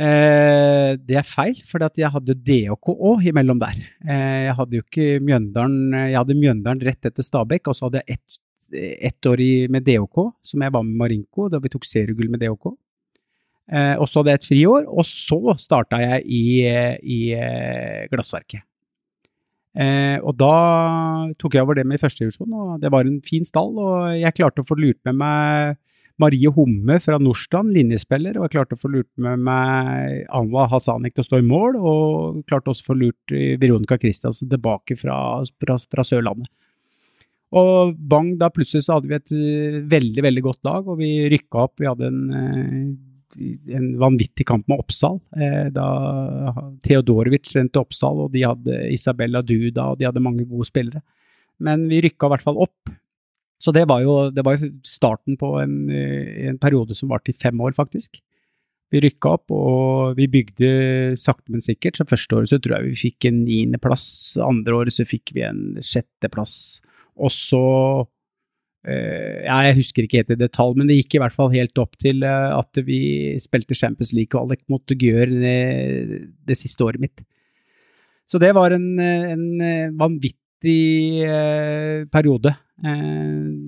Eh, det er feil, for jeg hadde DHK òg imellom der. Jeg hadde jo ikke Mjøndalen Jeg hadde Mjøndalen rett etter Stabæk, og så hadde jeg ett ett år med DHK, som jeg var med Marinko, da vi tok seriegull med DHK. og så hadde jeg et friår, og så starta jeg i, i Glassverket. Eh, og da tok jeg over det med i første divisjon, og det var en fin stall. Og jeg klarte å få lurt med meg Marie Homme fra Nordstrand, linjespiller, og jeg klarte å få lurt med meg Anwa Hasanik til å stå i mål, og klarte også å få lurt Veronica Christiansen tilbake fra, fra, fra, Sørlandet. Og bang, da plutselig så hadde vi et uh, veldig, veldig godt lag, og vi rykka opp. Vi hadde en uh, en vanvittig kamp med Oppsal. Eh, da Theodorovic trente Oppsal, og de hadde Isabella Duda, og de hadde mange gode spillere. Men vi rykka i hvert fall opp. Så det var jo, det var jo starten på en, eh, en periode som varte i fem år, faktisk. Vi rykka opp, og vi bygde sakte, men sikkert. Så første året så tror jeg vi fikk en niendeplass, andre året så fikk vi en sjetteplass. Og så jeg husker ikke helt i detalj, men det gikk i hvert fall helt opp til uh, at vi spilte Champions League-kvalik mot Gjør det, siste året mitt. Så det var en, en vanvittig periode.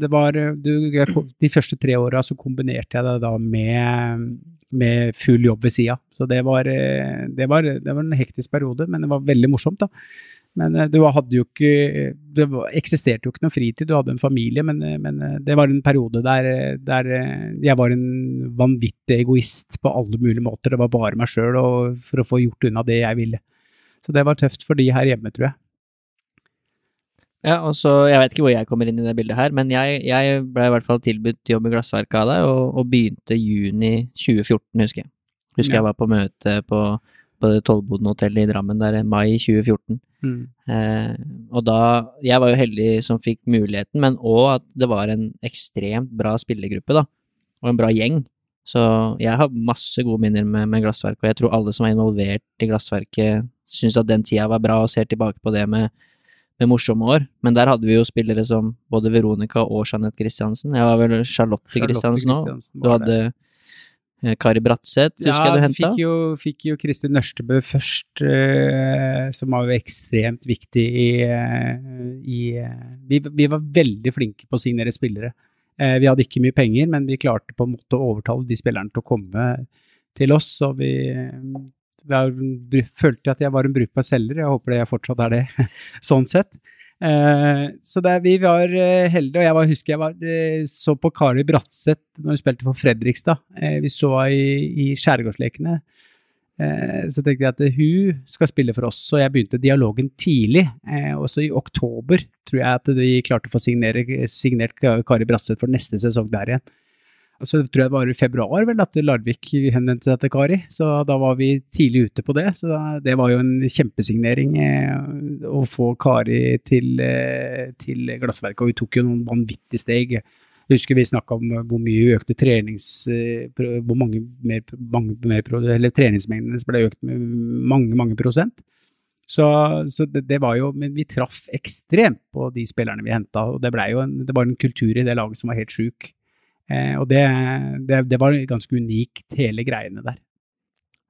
det var De første tre åra så kombinerte jeg det da med, med full jobb ved sida. Så det var, det, var, det var, en hektisk periode, men det var veldig morsomt, da. Men du hadde jo ikke Det eksisterte jo ikke noe fritid, du hadde en familie, men, men det var en periode der, der, jeg var en vanvittig egoist på alle mulige måter. Det var bare meg sjøl for å få gjort unna det jeg ville. Så det var tøft for de her hjemme, tror jeg. Ja, og så, Jeg vet ikke hvor jeg kommer inn i det bildet her, men jeg, jeg ble i hvert fall tilbudt jobb i glassverket av deg, og, og begynte juni 2014, husker jeg. Husker ja. jeg var på møte på, på det Tollboden hotell i Drammen der i mai 2014. Mm. Eh, og da Jeg var jo heldig som fikk muligheten, men òg at det var en ekstremt bra spillergruppe, da. Og en bra gjeng. Så jeg har masse gode minner med, med glassverket, og jeg tror alle som er involvert i glassverket, syns at den tida var bra, og ser tilbake på det med med morsomme år, men der hadde vi jo spillere som både Veronica og Jeanette Christiansen. Jeg var vel Charlotte, Charlotte Christiansen òg. Du hadde eh, Kari Bratseth, husker ja, jeg du henta? Ja, fikk, fikk jo Kristin Nørstebø først, uh, som var jo ekstremt viktig i, uh, i vi, vi, var veldig flinke på å signere spillere. vi hadde ikke mye penger, men vi klarte på en måte å overtale de spillerne til å komme til oss, og vi jeg følte at jeg var en brukbar selger, jeg håper det jeg fortsatt er det, sånn sett. Eh, så der, vi var eh, heldige, og jeg var, husker jeg var, eh, så på Kari Bratseth når hun spilte for Fredrikstad. Vi så i, i Skjærgårdslekene. Så tenkte jeg at hun skal spille for oss, så jeg begynte dialogen tidlig. Også i oktober tror jeg at vi klarte å få signere, signert Kari Bratseth for neste sesong der igjen så tror jeg det var i februar vel at Larvik henvendte seg til Kari, så da var vi tidlig ute på det. Så da, det var jo en kjempesignering eh, å få Kari til, eh, til Glassverket, og hun tok jo noen vanvittige steg. Jeg husker vi snakka om hvor mye hun økte trenings... Eh, hvor mange mer, mange mer eller treningsmengdene ble økt med mange, mange prosent. Så, så det, det, var jo Men vi traff ekstremt på de spillerne vi henta, og det, ble jo en, det var en kultur i det laget som var helt sjuk. Eh, og det, det, det, var ganske unikt, hele greiene der.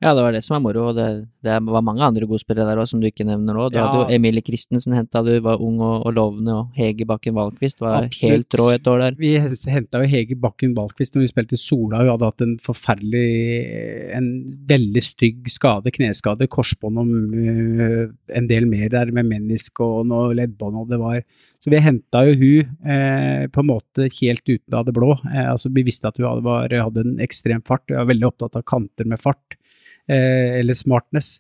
Ja, det var det som var moro, det, det var mange andre gode spillere der òg, som du ikke nevner nå. Du ja. hadde jo Emilie Christensen henta du, var ung og, og lovende, og Hege Bakken Valkvist var Absolutt. helt rå et år der. Vi henta jo Hege Bakken Valkvist når vi spilte Sola, hun hadde hatt en forferdelig, en veldig stygg skade, kneskade, korsbånd og uh, en del mer der med menisk og noe leddbånd, og det var Så vi henta jo hun eh, på en måte helt uten av det blå. Eh, altså Vi visste at hun hadde, var, hadde en ekstrem fart, hun var veldig opptatt av kanter med fart eller smartness.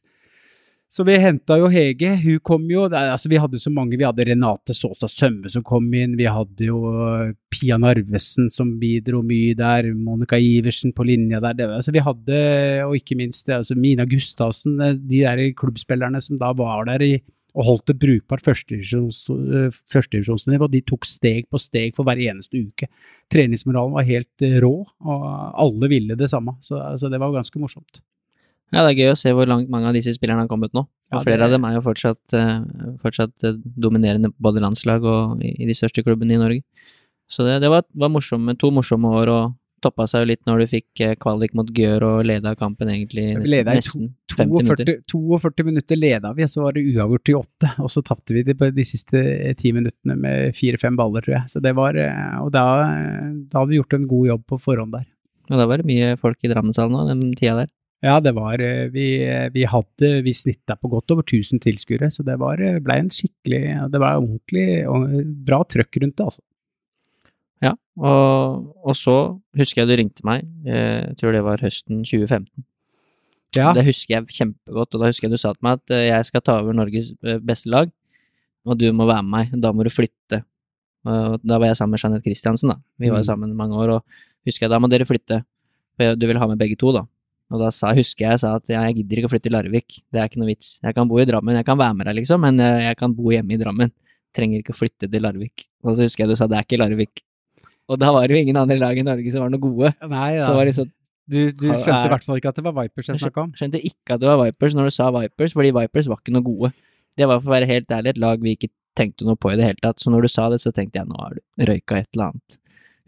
Så vi henta jo Hege. Hun kom jo altså Vi hadde så mange. Vi hadde Renate Såstad Sømme som kom inn. Vi hadde jo eh, Pia Narvesen som bidro mye der. Monica Iversen på linja der. Det, altså vi hadde, og ikke minst altså Mina Gustavsen, eh, de der klubbspillerne som da var der i, og holdt et brukbart førstedivisjonsnivå. Første de tok steg på steg for hver eneste uke. Treningsmoralen var helt rå, og alle ville det samme. Så altså, det var ganske morsomt. Ja, det er gøy å se hvor langt mange av disse spillerne har kommet nå. Og ja, flere av dem er jo fortsatt, uh, fortsatt uh, dominerende både landslag og i, i, de største klubbene i Norge. Så det, det var, var morsomme, to morsomme år, og toppa seg jo litt når du fikk uh, kvalik mot Gør og leda kampen egentlig nesten, nesten 50 minutter. 42 minutter leda vi, og så var det uavgjort i åtte. Og så tapte vi de, de siste ti minuttene med fire-fem baller, tror jeg. Så det var, og da, da hadde vi gjort en god jobb på forhånd der. Og da var det mye folk i Drammenshallen òg, den tida der? Ja, det var eh, Vi, vi hadde Vi snitta på godt over 1000 tilskuere, så det var, eh, ble en skikkelig Det var ordentlig bra trøkk rundt det, altså. Ja, og, og, så husker jeg du ringte meg, eh, jeg tror det var høsten 2015. Ja. Det husker jeg kjempegodt, og da husker jeg du sa til meg at jeg skal ta over Norges beste lag, og du må være med meg, da må du flytte. Da var jeg sammen med Jeanette Christiansen, da. Vi var mm. sammen mange år, og husker jeg da må dere flytte, for du vil ha med begge to, da. Og da sa, husker jeg jeg sa at jeg gidder ikke å flytte til Larvik, det er ikke noe vits. Jeg kan bo i Drammen, jeg kan være med deg liksom, men eh, jeg kan bo hjemme i Drammen. Trenger ikke å flytte til Larvik. Og så husker jeg du sa det er ikke Larvik. Og da var det jo ingen andre lag i Norge som var noe gode. Nei, ja. Så var det sånn du, du skjønte i hvert fall ikke at det var Vipers jeg snakka om? Skjønte ikke at det var Vipers når du sa Vipers, fordi Vipers var ikke noe gode. Det var for å være helt ærlig et lag vi ikke tenkte noe på i det hele tatt. Så når du sa det, så tenkte jeg nå har du røyka et eller annet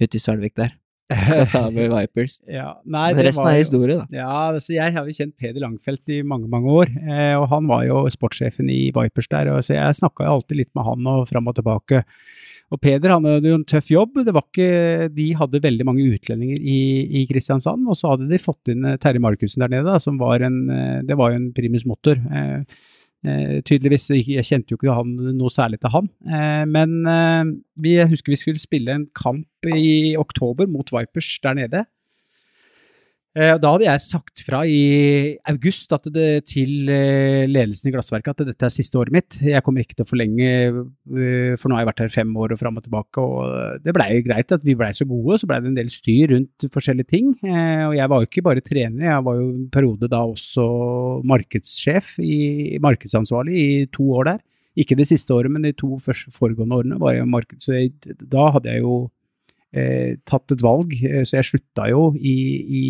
ute i Svelvik der skal ta med Vipers. ja, nei, Men resten er historie, da. Ja, altså, jeg har jo kjent Peder Langfeldt i mange, mange år, eh, og han var jo sportssjefen i Vipers der, og så jeg snakka jo alltid litt med han og fram og tilbake. Og Peder han hadde jo en tøff jobb. det var ikke, De hadde veldig mange utlendinger i, i Kristiansand, og så hadde de fått inn eh, Terje Markussen der nede, da, som var en, eh, det var jo en primus motor. Eh, Eh, tydeligvis, Jeg kjente jo ikke han, noe særlig til han. Eh, men eh, vi, jeg husker vi skulle spille en kamp i oktober mot Vipers der nede. Eh, da hadde jeg sagt fra i august det, til eh, ledelsen i Glassverket at dette er siste året mitt. Jeg kommer ikke til å forlenge, eh, for nå har jeg vært her fem år og fram og tilbake. og Det blei greit at vi blei så gode, så blei det en del styr rundt forskjellige ting. Og jeg var jo ikke bare trener, jeg var jo en periode da også markedssjef, i, markedsansvarlig, i to år der. Ikke det siste året, men de to foregående årene var jeg marked, så jeg, da hadde jeg jo tatt et valg, så jeg slutta jo i, i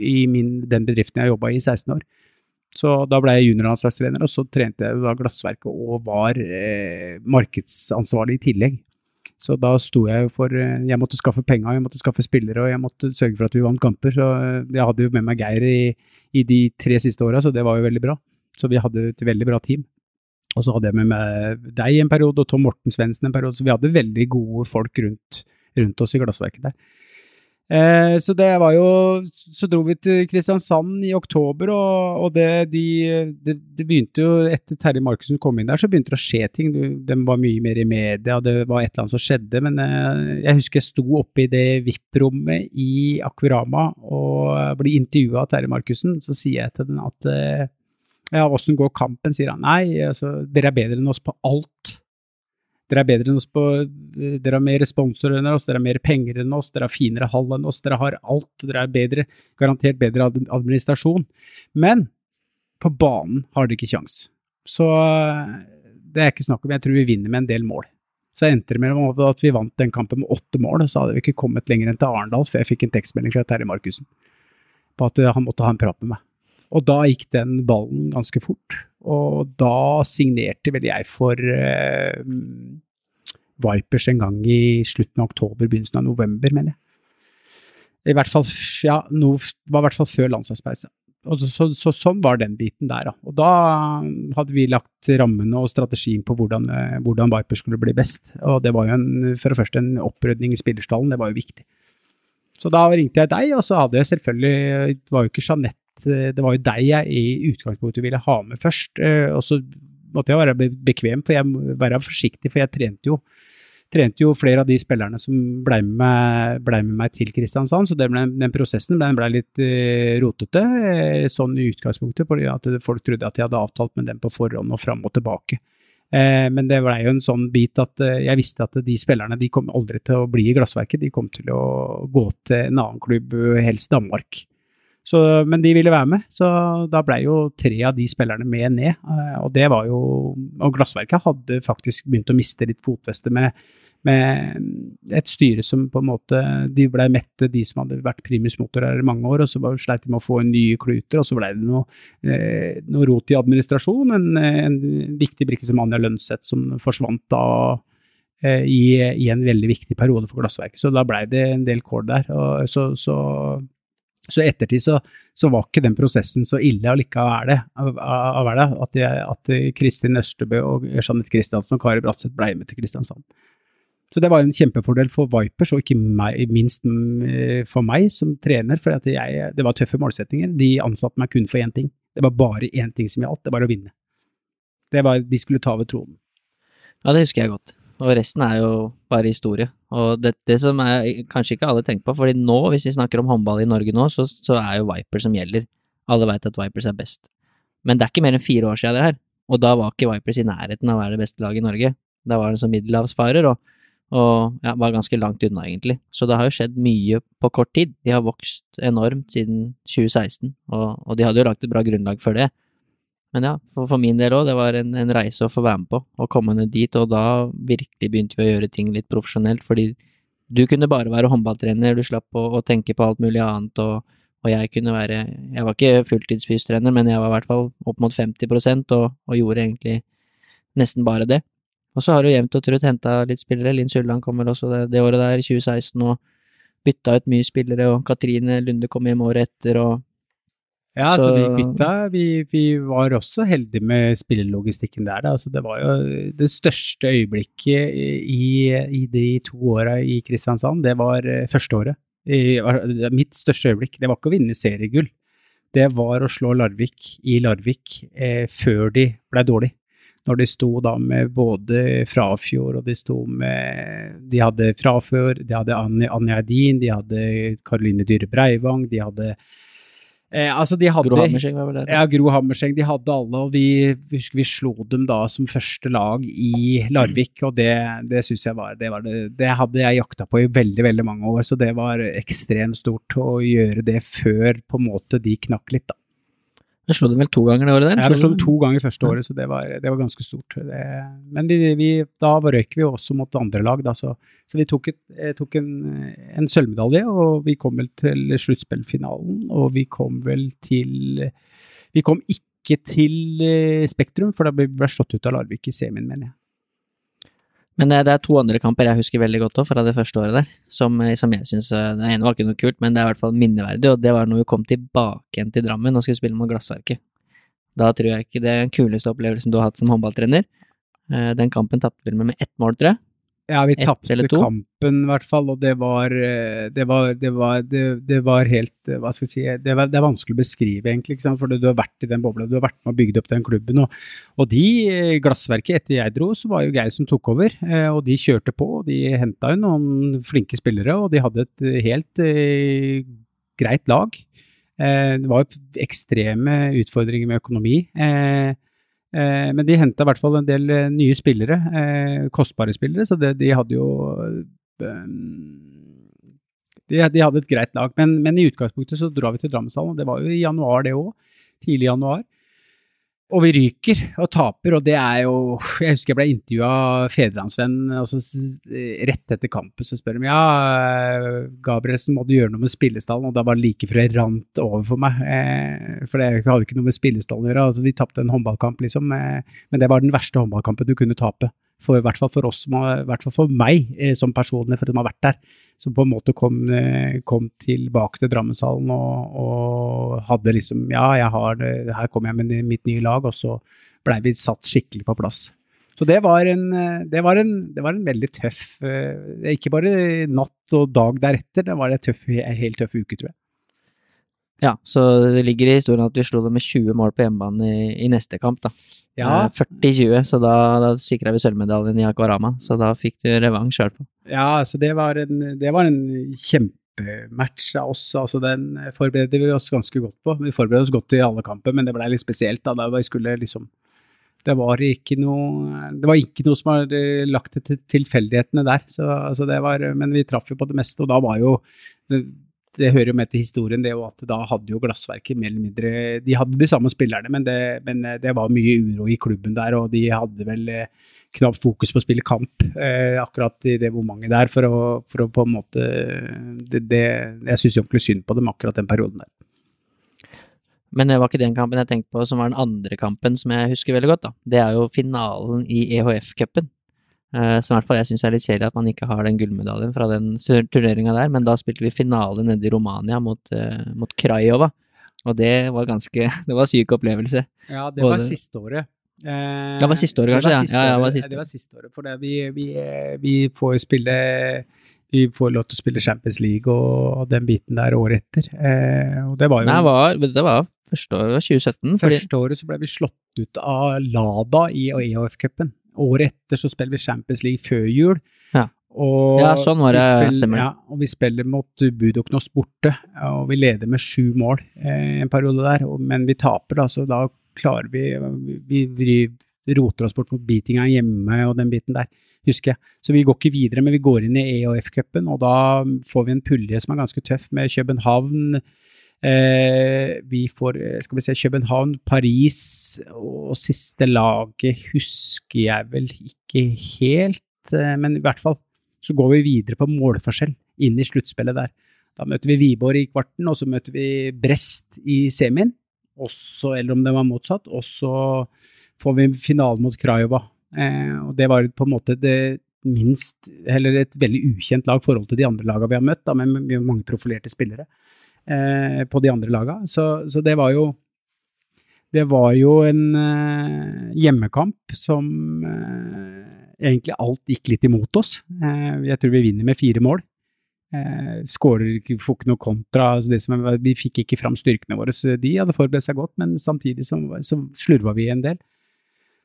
i min, den bedriften jeg jobba i i 16 år. Så da ble jeg juniorlandslagstrener, og så trente jeg da Glassverket og var eh, markedsansvarlig i tillegg. Så da sto jeg for eh, Jeg måtte skaffe penger, jeg måtte skaffe spillere, og jeg måtte sørge for at vi vant kamper. Så eh, jeg hadde jo med meg Geir i, i de tre siste åra, så det var jo veldig bra. Så vi hadde et veldig bra team. Og så hadde jeg med meg deg en periode, og Tom Morten Svendsen en periode, så vi hadde veldig gode folk rundt, rundt oss i Glassverket der. Eh, så det var jo Så dro vi til Kristiansand i oktober, og, og det, de, det, det, begynte jo Etter Terje Markussen kom inn der, så begynte det å skje ting. De var mye mer i media, det var et eller annet som skjedde. Men eh, jeg husker jeg sto oppe i det VIP-rommet i Akvirama og ble intervjua av Terje Markussen. Så sier jeg til den at eh, ja, åssen går kampen? Sier han. Nei, altså, dere er bedre enn oss på alt. Dere er bedre enn oss på Dere har mer sponsorer enn oss, dere har mer penger enn oss, dere har finere hall enn oss, dere har alt. Dere er bedre, garantert bedre administrasjon. Men på banen har dere ikke kjangs. Så det er ikke snakk om Jeg tror vi vinner med en del mål. Så endte det med at vi vant den kampen med åtte mål, og så hadde vi ikke kommet lenger enn til Arendal før jeg fikk en tekstmelding fra Terje Markussen på at han måtte ha en prat med meg. Og da gikk den ballen ganske fort. Og da signerte vel jeg for uh, Vipers en gang i slutten av oktober, begynnelsen av november, mener jeg. I hvert fall, ja, no, var i hvert fall før landslagspause. Så, så, så, sånn var den biten der, da. Og da hadde vi lagt rammene og strategien på hvordan, eh, hvordan Viper skulle bli best. Og det var jo en, for det første en opprydning i spillerstallen, det var jo viktig. Så da ringte jeg deg, og så hadde jeg selvfølgelig Det var jo ikke Jeanette Eh, det var jo deg jeg i utgangspunktet ville ha med først. Eh, og så måtte jeg være bekvem, for jeg må være forsiktig, for jeg trente jo, trente jo flere av de spillerne som ble med ble med meg til Kristiansand, så ble, den prosessen ble, ble litt uh, rotete sånn i utgangspunktet, fordi at folk trodde at jeg hadde avtalt med dem på forhånd og fram og tilbake. Men det blei jo en sånn bit at jeg visste at de spillerne de kom aldri til å bli i Glassverket, de kom til å gå til en annen klubb, helst Danmark. Så, men de ville være med, så da blei jo tre av de spillerne med ned. Eh, og det var jo Og Glassverket hadde faktisk begynt å miste litt fotfeste med, med et styre som på en måte De blei mette, de som hadde vært primus motor her i mange år, og så sleit de med å få en nye kluter, og så blei det noe, eh, noe, rot i administrasjon. En, en viktig brikke som Anja Lønseth som forsvant da eh, i, i, en veldig viktig periode for Glassverket. Så da blei det en del kål der. Og så, så så i ettertid så, så, var ikke den prosessen så ille allikevel at, at Kristin Østebø og Jeanette Kristiansen og Kari Bratseth ble med til Kristiansand. Så det var en kjempefordel for Vipers, og ikke meg, minst mm, for meg som trener, for det var tøffe målsettinger. De ansatte meg kun for én ting. Det var bare én ting som gjaldt, det var å vinne. Det var, de skulle ta over tronen. Ja, det husker jeg godt. Og resten er jo bare historie. Og det, det som er, kanskje ikke alle tenker på, fordi nå, hvis vi snakker om håndball i Norge nå, så, så er jo Vipers som gjelder. Alle veit at Vipers er best. Men det er ikke mer enn fire år siden det her, og da var ikke Vipers i nærheten av å være det beste laget i Norge. Da var det som middelhavsfarer, og, og ja, var ganske langt unna, egentlig. Så det har jo skjedd mye på kort tid. De har vokst enormt siden 2016, og, og de hadde jo lagt et bra grunnlag for det. Men ja, for, for min del òg, det var en, en, reise å få være med på, å komme ned dit, og da virkelig begynte vi å gjøre ting litt profesjonelt, fordi du kunne bare være håndballtrener, du slapp å, å tenke på alt mulig annet, og, og, jeg kunne være Jeg var ikke fulltidsfystrener, men jeg var i hvert fall opp mot 50% og, og gjorde egentlig nesten bare det. Og så har du jevnt og trutt henta litt spillere, Linn Sulland kommer også det, det året der, 2016, og bytta ut mye spillere, og Katrine Lunde kom hjem året etter, og ja, så, så vi bytta. Vi, vi, var også heldige med spillelogistikken der. Altså, det var jo det største øyeblikket i, i de to åra i Kristiansand. Det var eh, første året. I, mitt største øyeblikk. Det var ikke å vinne seriegull. det var å slå Larvik i Larvik eh, før de ble dårlige. Når de sto da med både Frafjord og de sto med De hadde Frafjord, de hadde Anja Edin, de hadde Karoline Dyhre Breivang, de hadde Eh, altså de hadde, Gro Hammerseng var vel der? Ja, Gro Hammerseng. De hadde alle, og vi, vi husker vi slo dem da som første lag i Larvik, og det, det syns jeg var det, var det, det hadde jeg jakta på i veldig, veldig mange år, så det var ekstremt stort å gjøre det før på en måte de knakk litt, da. Du slo dem vel to ganger det året der? Jeg slo dem to ganger første året, så det var, det var ganske stort. Det, men vi, vi, da røyk vi også mot andre lag, da, så, så vi tok, et, eh, tok en, en, sølvmedalje, og vi kom vel til sluttspillfinalen, og vi kom vel til Vi kom ikke til eh, Spektrum, for da ble vi slått ut av Larvik i semien, mener jeg. Men eh, det er to andre kamper jeg husker veldig godt også, fra det første året der, som, eh, som jeg syns det Den ene var ikke noe kult, men det er i hvert fall minneverdig, og det var når vi kom tilbake igjen til Drammen og skulle spille mot Glassverket. Da tror jeg ikke det er den kuleste opplevelsen du har hatt som håndballtrener. Den kampen tapte vi med med ett mål, tror jeg. Ja, vi tapte kampen i hvert fall, og det var Det var, det var, det, det var helt Hva skal jeg si det, var, det, er vanskelig å beskrive, egentlig, for du har vært i den bobla. Du har vært med og bygd opp den klubben. Og, og de glassverket, etter jeg dro, så var jo Geir som tok over. Eh, og de kjørte på, og de henta jo noen flinke spillere, og de hadde et helt eh, greit lag. Eh, det var ekstreme utfordringer med økonomi. Eh, Eh, men de henta i hvert fall en del eh, nye spillere, eh, kostbare spillere, så det, de hadde jo de, de, hadde et greit lag. Men, men, i utgangspunktet så drar vi til Drammenshallen, og det var jo i januar det òg. Tidlig i januar. Og vi ryker og taper, og det er jo Jeg husker jeg ble intervjua av Fedrelandsvennen rett etter kampen så spør de ja, Gabrielsen, må du gjøre noe med spillestallen? Og da var det like før det rant over for meg. Eh, for det hadde ikke noe med spillestallen å gjøre. Altså, vi tapte en håndballkamp, liksom, eh, men det var den verste håndballkampen du kunne tape for, i hvert fall for oss, i hvert fall for meg eh, som personlig, for som har vært der, som på en måte kom, eh, kom tilbake til Drammenshallen og, og, hadde liksom Ja, jeg har her kommer jeg med mitt nye lag, og så blei vi satt skikkelig på plass. Så det var en, det var en, det var en veldig tøff eh, Ikke bare natt og dag deretter, det var en tøff, helt tøff uke, tror jeg. Ja, så det ligger i historien at vi slo dem med 20 mål på hjemmebane i, i, neste kamp, da. Ja. 40-20, eh, så da, da sikra vi sølvmedaljen i Akvarama. Så da fikk du revansj sjøl på. Ja, så det var en, det var en kjempematch av oss. Altså, den forberedte vi oss ganske godt på. Vi forberedte oss godt i alle kamper, men det ble litt spesielt da, da vi skulle liksom det var ikke noe det var ikke noe som var eh, lagt til tilfeldighetene der. Så, altså det var, men vi traff jo på det meste, og da var jo det, hører jo med til historien det at da hadde jo Glassverket mer eller mindre De hadde de samme spillerne, men det, men eh, det var mye uro i klubben der, og de hadde vel eh, knapt fokus på å spille kamp eh, akkurat i det momentet der, for å, for å på en måte det, det, Jeg syns ordentlig synd på dem akkurat den perioden der. Men det var ikke den kampen jeg tenkte på som var den andre kampen som jeg husker veldig godt, da. Det er jo finalen i EHF-cupen. Uh, som i hvert fall jeg syns er litt kjedelig at man ikke har den gullmedaljen fra den turneringa der, men da spilte vi finale nede i Romania mot, uh, mot Krajova, og det var ganske Det var syk opplevelse. Ja, det var Både, siste året. Eh, det var siste året, kanskje? ja. ja, ja, var siste. det var siste året. For det, vi, vi, vi, får spille Vi får lov til å spille Champions League og, den biten der året etter. Eh, og det var jo Nei, var, det var første året, 2017. Første fordi... året så ble vi slått ut av Lada i EHF-cupen. Året etter så spiller vi Champions League før jul. Ja, ja sånn var det. Spiller, ja, og vi spiller mot Budoknos borte, og vi leder med sju mål eh, en periode der. Og, men vi taper, da, så da klarer vi Vi, vi roter oss bort mot beatinga hjemme og den biten der, husker jeg. Så vi går ikke videre, men vi går inn i EOF-cupen, og da får vi en pulje som er ganske tøff, med København, vi får eh, skal vi se, København, Paris og siste laget husker jeg vel ikke helt, eh, men i hvert fall så går vi videre på målforskjell inn i sluttspillet der. Da møter vi Wiborg i kvarten, og så møter vi Brest i semien, også, eller om det var motsatt, og så får vi finalen mot Krajova. Eh, og det var på en måte det minst, eller et veldig ukjent lag i forhold til de andre lagene vi har møtt, da, med mange profilerte spillere eh, på de andre laga. Så, så, det var jo Det var jo en eh, hjemmekamp som eh, egentlig alt gikk litt imot oss. Eh, jeg tror vi vinner med fire mål. Eh, Skårer får ikke noe kontra. Altså vi fikk ikke fram styrkene våre. Så de hadde forberedt seg godt, men samtidig så, så slurva vi en del.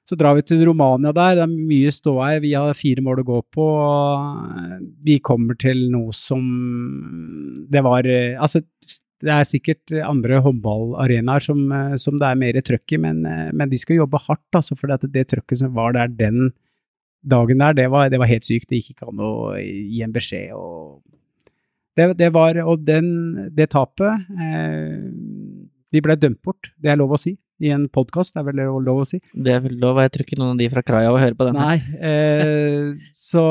Så drar vi til Romania der, det er mye ståhei. Vi har fire mål å gå på. Vi kommer til noe som Det var Altså, det er sikkert andre håndballarenaer som, som, det er mer trøkk i, men, men, de skal jobbe hardt, altså, for det, det trøkket som var der den dagen der, det var, det var helt sykt. Det gikk ikke an å gi en beskjed. og det, det var, og den, det tapet eh, De ble dømt bort, det er lov å si i en podkast, det er vel lov å si? Det er vel lov, jeg tror ikke noen av de fra Kraja vil høre på den. Nei, eh, så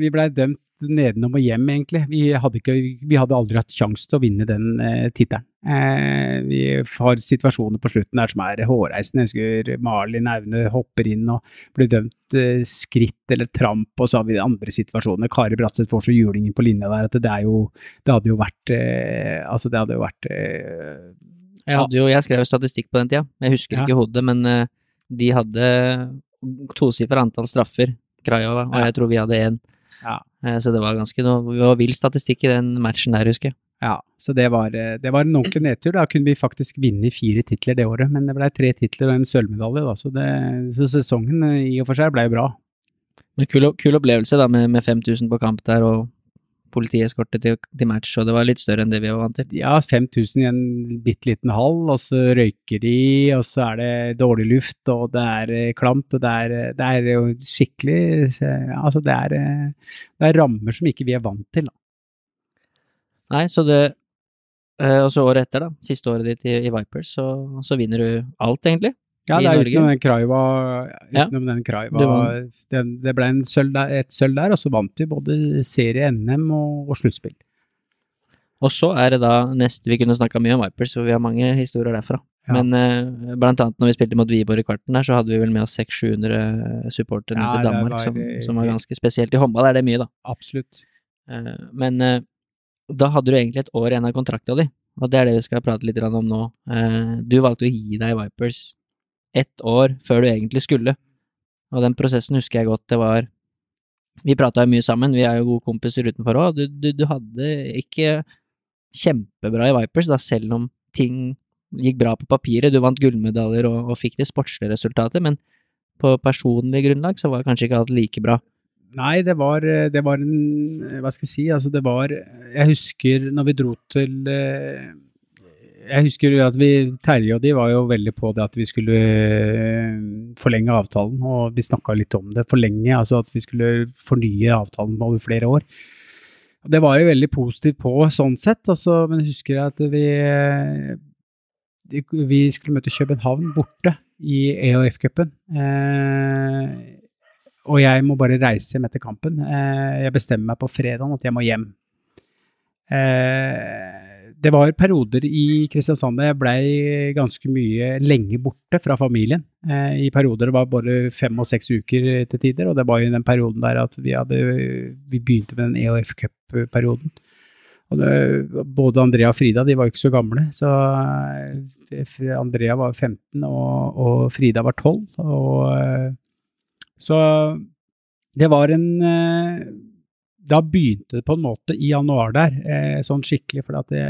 vi blei dømt nedenom og hjem, egentlig. Vi hadde, ikke, vi hadde aldri hatt sjanse til å vinne den eh, tittelen. Eh, vi har situasjoner på slutten der som er hårreisende. Jeg husker Malin Aune hopper inn og blir dømt eh, skritt eller tramp, og så har vi andre situasjoner. Kari Bratseth får så julingen på linja der at det er jo Det hadde jo vært eh, Altså, det hadde jo vært eh, jeg, jo, jeg skrev jo statistikk på den tida, jeg husker ikke hodet, men uh, de hadde tosifra antall straffer, Krajova, og jeg tror vi hadde én. Ja. Uh, så det var ganske noe Det var vill statistikk i den matchen der, husker jeg. Ja, så det var, eh, det var en ordentlig nedtur. Da kunne vi faktisk vinne fire titler det året, men det ble tre titler og en sølvmedalje, da, så, det, så sesongen i og for seg ble bra. Men kul, kul opplevelse da, med, med 5000 på kamp der, og politieskorte til, til, match, og det var litt større enn det vi var vant til. Ja, 5000 i en bitte liten hall, og så røyker de, og så er det dårlig luft, og det er eh, klamt, og det er, eh, det er jo skikkelig Altså, det er, eh, det er, rammer som ikke vi er vant til, da. Nei, så det Og så året etter, da, siste året ditt i, i Vipers, så, så vinner du alt, egentlig. Ja, det er utenom den Kraiva, utenom ja. den Kraiva det, det, ble sølv der, et sølv der, og så vant vi både serie NM og, og sluttspill. Og så er det da neste Vi kunne snakka mye om Vipers, for vi har mange historier derfra. Ja. Men eh, blant annet når vi spilte mot Wiborg i kvarten der, så hadde vi vel med oss 600-700 supportere ja, til Danmark, var, som, som, var ganske spesielt. I håndball er det mye, da. Absolutt. Eh, men eh, da hadde du egentlig et år igjen av kontrakta di, og det er det vi skal prate litt om nå. du valgte å gi deg Vipers ett år før du egentlig skulle. Og den prosessen husker jeg godt. Det var Vi prata jo mye sammen, vi er jo gode kompiser utenfor òg. Du, du, du, hadde ikke kjempebra i Vipers, da, selv om ting gikk bra på papiret. Du vant gullmedaljer og, og fikk det sportslige resultatet, men på personlig grunnlag så var kanskje ikke alt like bra. Nei, det var, det var en Hva skal jeg si, altså det var Jeg husker når vi dro til eh, jeg husker at vi, Terje og de var jo veldig på det at vi skulle eh, forlenge avtalen, og vi snakka litt om det. Forlenge, altså at vi skulle fornye avtalen over flere år. Det var jo veldig positivt på sånn sett, altså, men jeg husker at vi, vi skulle møte København borte i EHF-cupen. Eh, og jeg må bare reise hjem etter kampen. Eh, jeg bestemmer meg på fredag at jeg må hjem. Eh, det var perioder i Kristiansand jeg blei ganske mye lenge borte fra familien. Eh, I perioder det var bare fem og seks uker til tider, og det var i den perioden der at vi, hadde, vi begynte med den EOF Cup-perioden. Både Andrea og Frida de var jo ikke så gamle, så eh, Andrea var 15 og, og Frida var 12. Og, eh, så det var en da begynte det på en måte i januar der, eh, sånn skikkelig, for at det,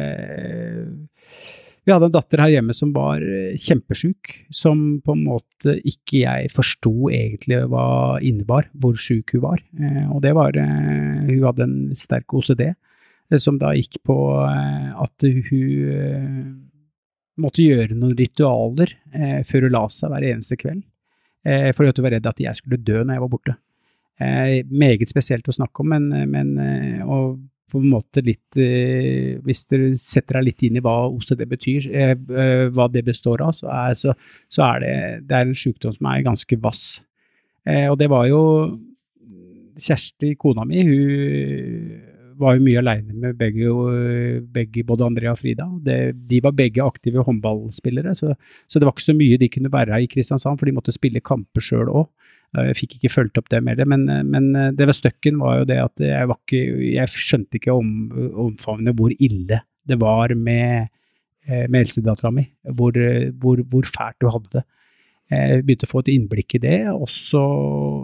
vi hadde en datter her hjemme som var eh, kjempesjuk, som på en måte ikke jeg forsto egentlig hva innebar, hvor sjuk hun var. Eh, og det var eh, Hun hadde en sterk OCD, eh, som da gikk på eh, at hun måtte gjøre noen ritualer før hun la seg hver eneste kveld, fordi hun var redd at jeg skulle dø når jeg var borte. Eh, meget spesielt å snakke om, men, men eh, og på en måte litt eh, Hvis dere setter deg litt inn i hva OCD betyr, eh, hva det består av, så er, så, så er det, det er en sykdom som er ganske vass. Og det var jo Kjersti, kona mi, hun var jo mye aleine med begge, begge, både Andrea og Frida. Det, de var begge aktive håndballspillere, så, så, det var ikke så mye de kunne være i Kristiansand, for de måtte spille kamper sjøl òg. Jeg fikk ikke fulgt opp det mer, men, men det ved støkken var jo det at jeg, ikke, jeg skjønte ikke om, omfavnet hvor ille det var med, med eldstedattera mi, hvor, hvor, hvor, fælt du hadde det. Jeg begynte å få et innblikk i det, og så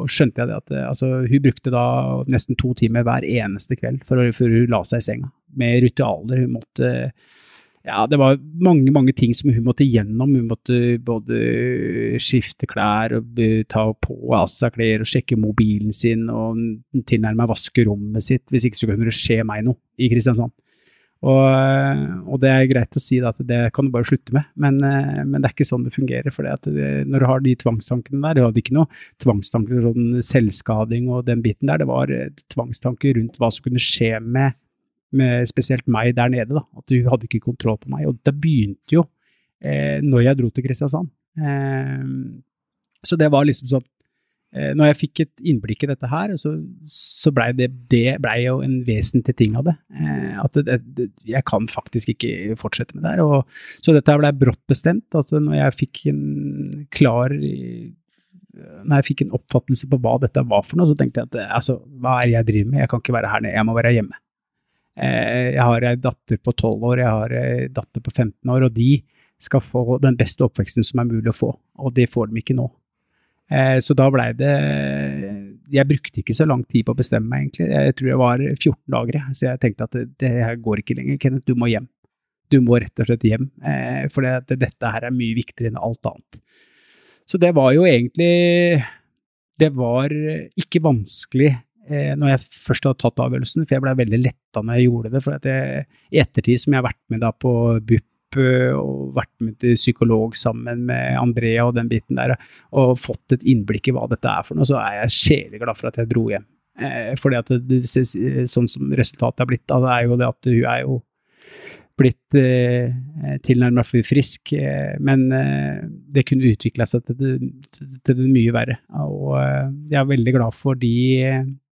skjønte jeg det at altså, hun brukte da nesten to timer hver eneste kveld for hun la seg i senga, med ritualer. Hun måtte ja, det var mange, mange ting som hun måtte gjennom. Hun måtte både skifte klær og ta på av seg klær og sjekke mobilen sin og tilnærme vaske rommet sitt. Hvis ikke så kunne det skje meg noe i Kristiansand. Og, og, det er greit å si at det kan du bare slutte med, men, men det er ikke sånn det fungerer. For når du har de tvangstankene der, du hadde ikke noe tvangstanker sånn selvskading og den biten der, det var tvangstanker rundt hva som kunne skje med med spesielt meg der nede, da, at hun hadde ikke kontroll på meg. Og det begynte jo eh, når jeg dro til Kristiansand. Eh, så det var liksom sånn eh, Når jeg fikk et innblikk i dette her, så, så blei det, det ble jo en vesentlig ting av det. Eh, at det, det, jeg kan faktisk ikke fortsette med det her. Og, så dette blei brått bestemt. at når jeg fikk en klar når jeg fikk en oppfattelse på hva dette var for noe, så tenkte jeg at altså, hva er det jeg driver med, jeg kan ikke være her nede, jeg må være hjemme. Eh, jeg har ei datter på 12 år, jeg har ei datter på 15 år, og de skal få den beste oppveksten som er mulig å få, og det får de ikke nå. Eh, så da blei det Jeg brukte ikke så lang tid på å bestemme meg, egentlig. Jeg tror jeg var 14 dager, så jeg tenkte at det, her går ikke lenger. Kenneth, du må hjem. Du må rett og slett hjem, eh, for dette her er mye viktigere enn alt annet. Så det var jo egentlig Det var ikke vanskelig når jeg først hadde tatt avgjørelsen, for jeg ble veldig letta når jeg gjorde det. For jeg, i ettertid, som jeg har vært med da på BUP eh, og vært med til psykolog sammen med Andrea og den biten der, og fått et innblikk i hva dette er for noe, så er jeg sjeleglad for at jeg dro hjem. Eh, fordi at det, det, sånn som resultatet er blitt, det er jo det at hun er jo blitt eh, tilnærmet frisk, eh, men eh, det kunne utvikla seg til det, til det, mye verre. Og eh, jeg er veldig glad for de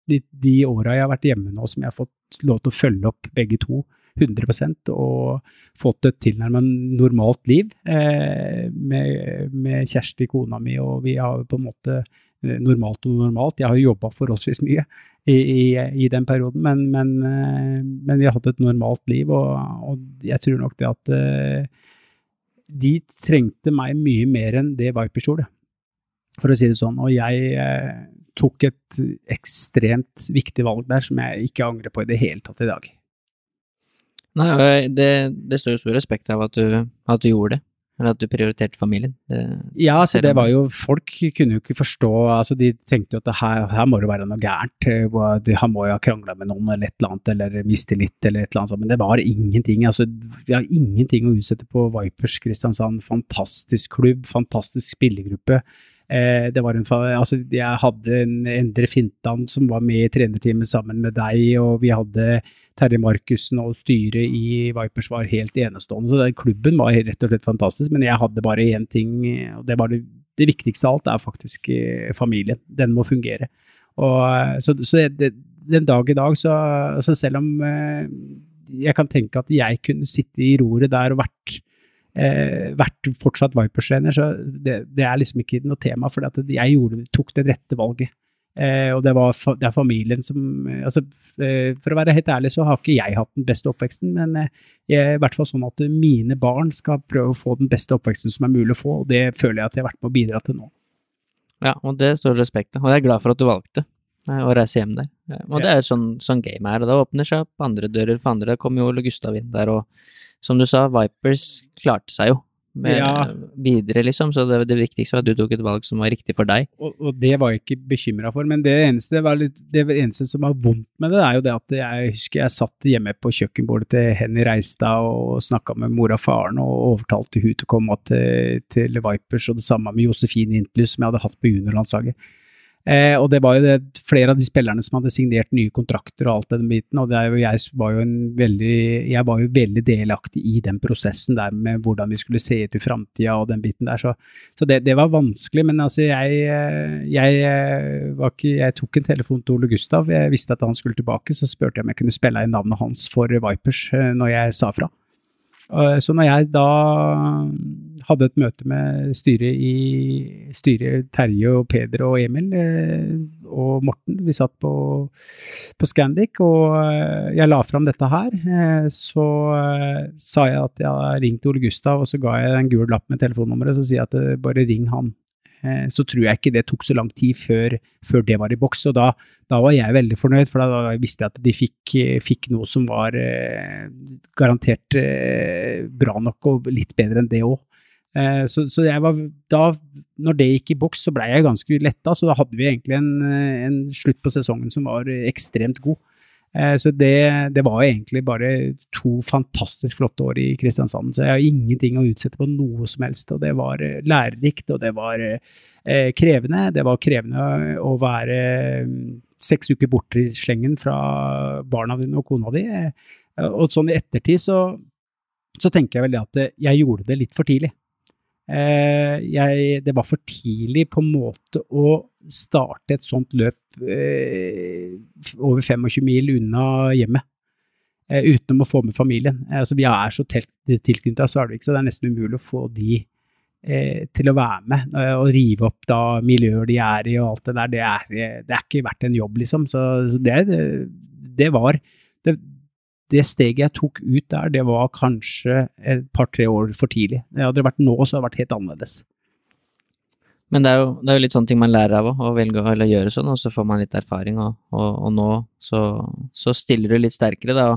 de, de åra jeg har vært hjemme nå som jeg har fått lov til å følge opp begge to 100% og fått et tilnærmet normalt liv eh, med, med, Kjersti, kona mi, og vi har på en måte eh, normalt og normalt. Jeg har jo jobba forholdsvis mye i, i, den perioden, men, men, eh, men, vi har hatt et normalt liv, og, og jeg tror nok det at eh, de trengte meg mye mer enn det Vipers gjorde, for å si det sånn. Og jeg tok et ekstremt viktig valg der som jeg ikke angrer på i det hele tatt i dag. Nei, det, det står jo stor respekt av at du, at du gjorde det. Eller at du prioriterte familien. Det, ja, så det var jo Folk kunne jo ikke forstå altså De tenkte jo at her, her må det være noe gærent. Han må jo ha krangla med noen eller et eller annet, eller mistillit eller et eller annet sånt. Men det var ingenting. altså Vi har ingenting å utsette på Vipers Kristiansand. Fantastisk klubb, fantastisk spillergruppe. Eh, det var en, altså, jeg hadde en Endre Fintan som var med i trenerteamet sammen med deg, og vi hadde Terje Markussen og styret i Vipers var helt enestående. Så den klubben var rett og slett fantastisk, men jeg hadde bare én ting, og det var det, det viktigste av alt, er faktisk eh, familien. Den må fungere. Og, eh, så, så det, den dag i dag, så altså selv om jeg kan tenke at jeg kunne sitte i roret der og vært eh, vært fortsatt Vipers-trener, så det, det, er liksom ikke noe tema, for jeg gjorde, tok det rette valget. Eh, og det, var, det er familien som altså, eh, For å være helt ærlig så har ikke jeg hatt den beste oppveksten, men eh, jeg, i hvert fall sånn at mine barn skal prøve å få den beste oppveksten som er mulig å få, og det føler jeg at jeg har vært med å bidra til nå. Ja, og det står respekt av, og jeg er glad for at du valgte eh, å reise hjem der. Og det er sånn, sånn game er, og da åpner seg opp andre dører for andre. Da kommer jo Ole Gustav inn der, og som du sa, Vipers klarte seg jo ja. videre, liksom, så det, det, viktigste var at du tok et valg som var riktig for deg. Og, og det var jeg ikke bekymra for, men det eneste, litt, det eneste, som var vondt med det, er jo det at jeg husker jeg satt hjemme på kjøkkenbordet til Henny Reistad og snakka med mora og faren og overtalte hun til å komme til, til Vipers, og det samme med Josefine Intlus, som jeg hadde hatt på juniorlandslaget. Eh, og det var jo det, flere av de spillerne som hadde signert nye kontrakter og alt den biten, og jo, jeg, var jo veldig, jeg var jo veldig delaktig i den prosessen der med hvordan vi skulle se ut i framtida og den biten der, så, så det, det, var vanskelig. Men altså, jeg, jeg, ikke, jeg, tok en telefon til Ole Gustav, jeg visste at han skulle tilbake, så spurte jeg om jeg kunne spille inn navnet hans for Vipers eh, når jeg sa fra. Så når jeg da hadde et møte med styret i styret Terje og Peder og Emil eh, og Morten, vi satt på, på Scandic, og eh, jeg la fram dette her, eh, så sa jeg at jeg ringte Ole Gustav, og så ga jeg en gul lapp med telefonnummeret, så sier jeg at bare ring han. Eh, så tror jeg ikke det tok så lang tid før, før det var i boks. Og da, da, var jeg veldig fornøyd, for da visste jeg at de fikk, fikk noe som var eh, garantert eh, bra nok, og litt bedre enn det òg. Eh, så, så, var da, når det gikk i boks, så blei jeg ganske letta, så da hadde vi egentlig en, en slutt på sesongen som var ekstremt god. Eh, så det, det, var egentlig bare to fantastisk flotte år i Kristiansand. Så jeg har ingenting å utsette på noe som helst. Og det var eh, lærerikt, og det var eh, krevende. Det var krevende å være mm, seks uker borte i slengen fra barna dine og kona di. Og sånn i ettertid så, så tenker jeg vel at jeg gjorde det litt for tidlig. Jeg, det var for tidlig på en måte å starte et sånt løp eh, over 25 mil unna hjemmet. Eh, utenom å få med familien. Altså, vi er så tilknyttet Svalvik, så det er nesten umulig å få de eh, til å være med. Eh, og rive opp da miljøer de er i og alt det der. Det er, det er ikke verdt en jobb, liksom. Så det, det, var det, det steget jeg tok ut der, det var kanskje et par-tre år for tidlig. Hadde det vært nå, så hadde det vært helt annerledes. Men det er, jo, det er jo, litt sånne ting man lærer av å velge å gjøre sånn, og så får man litt erfaring, og, og, og nå så, så, stiller du litt sterkere, da.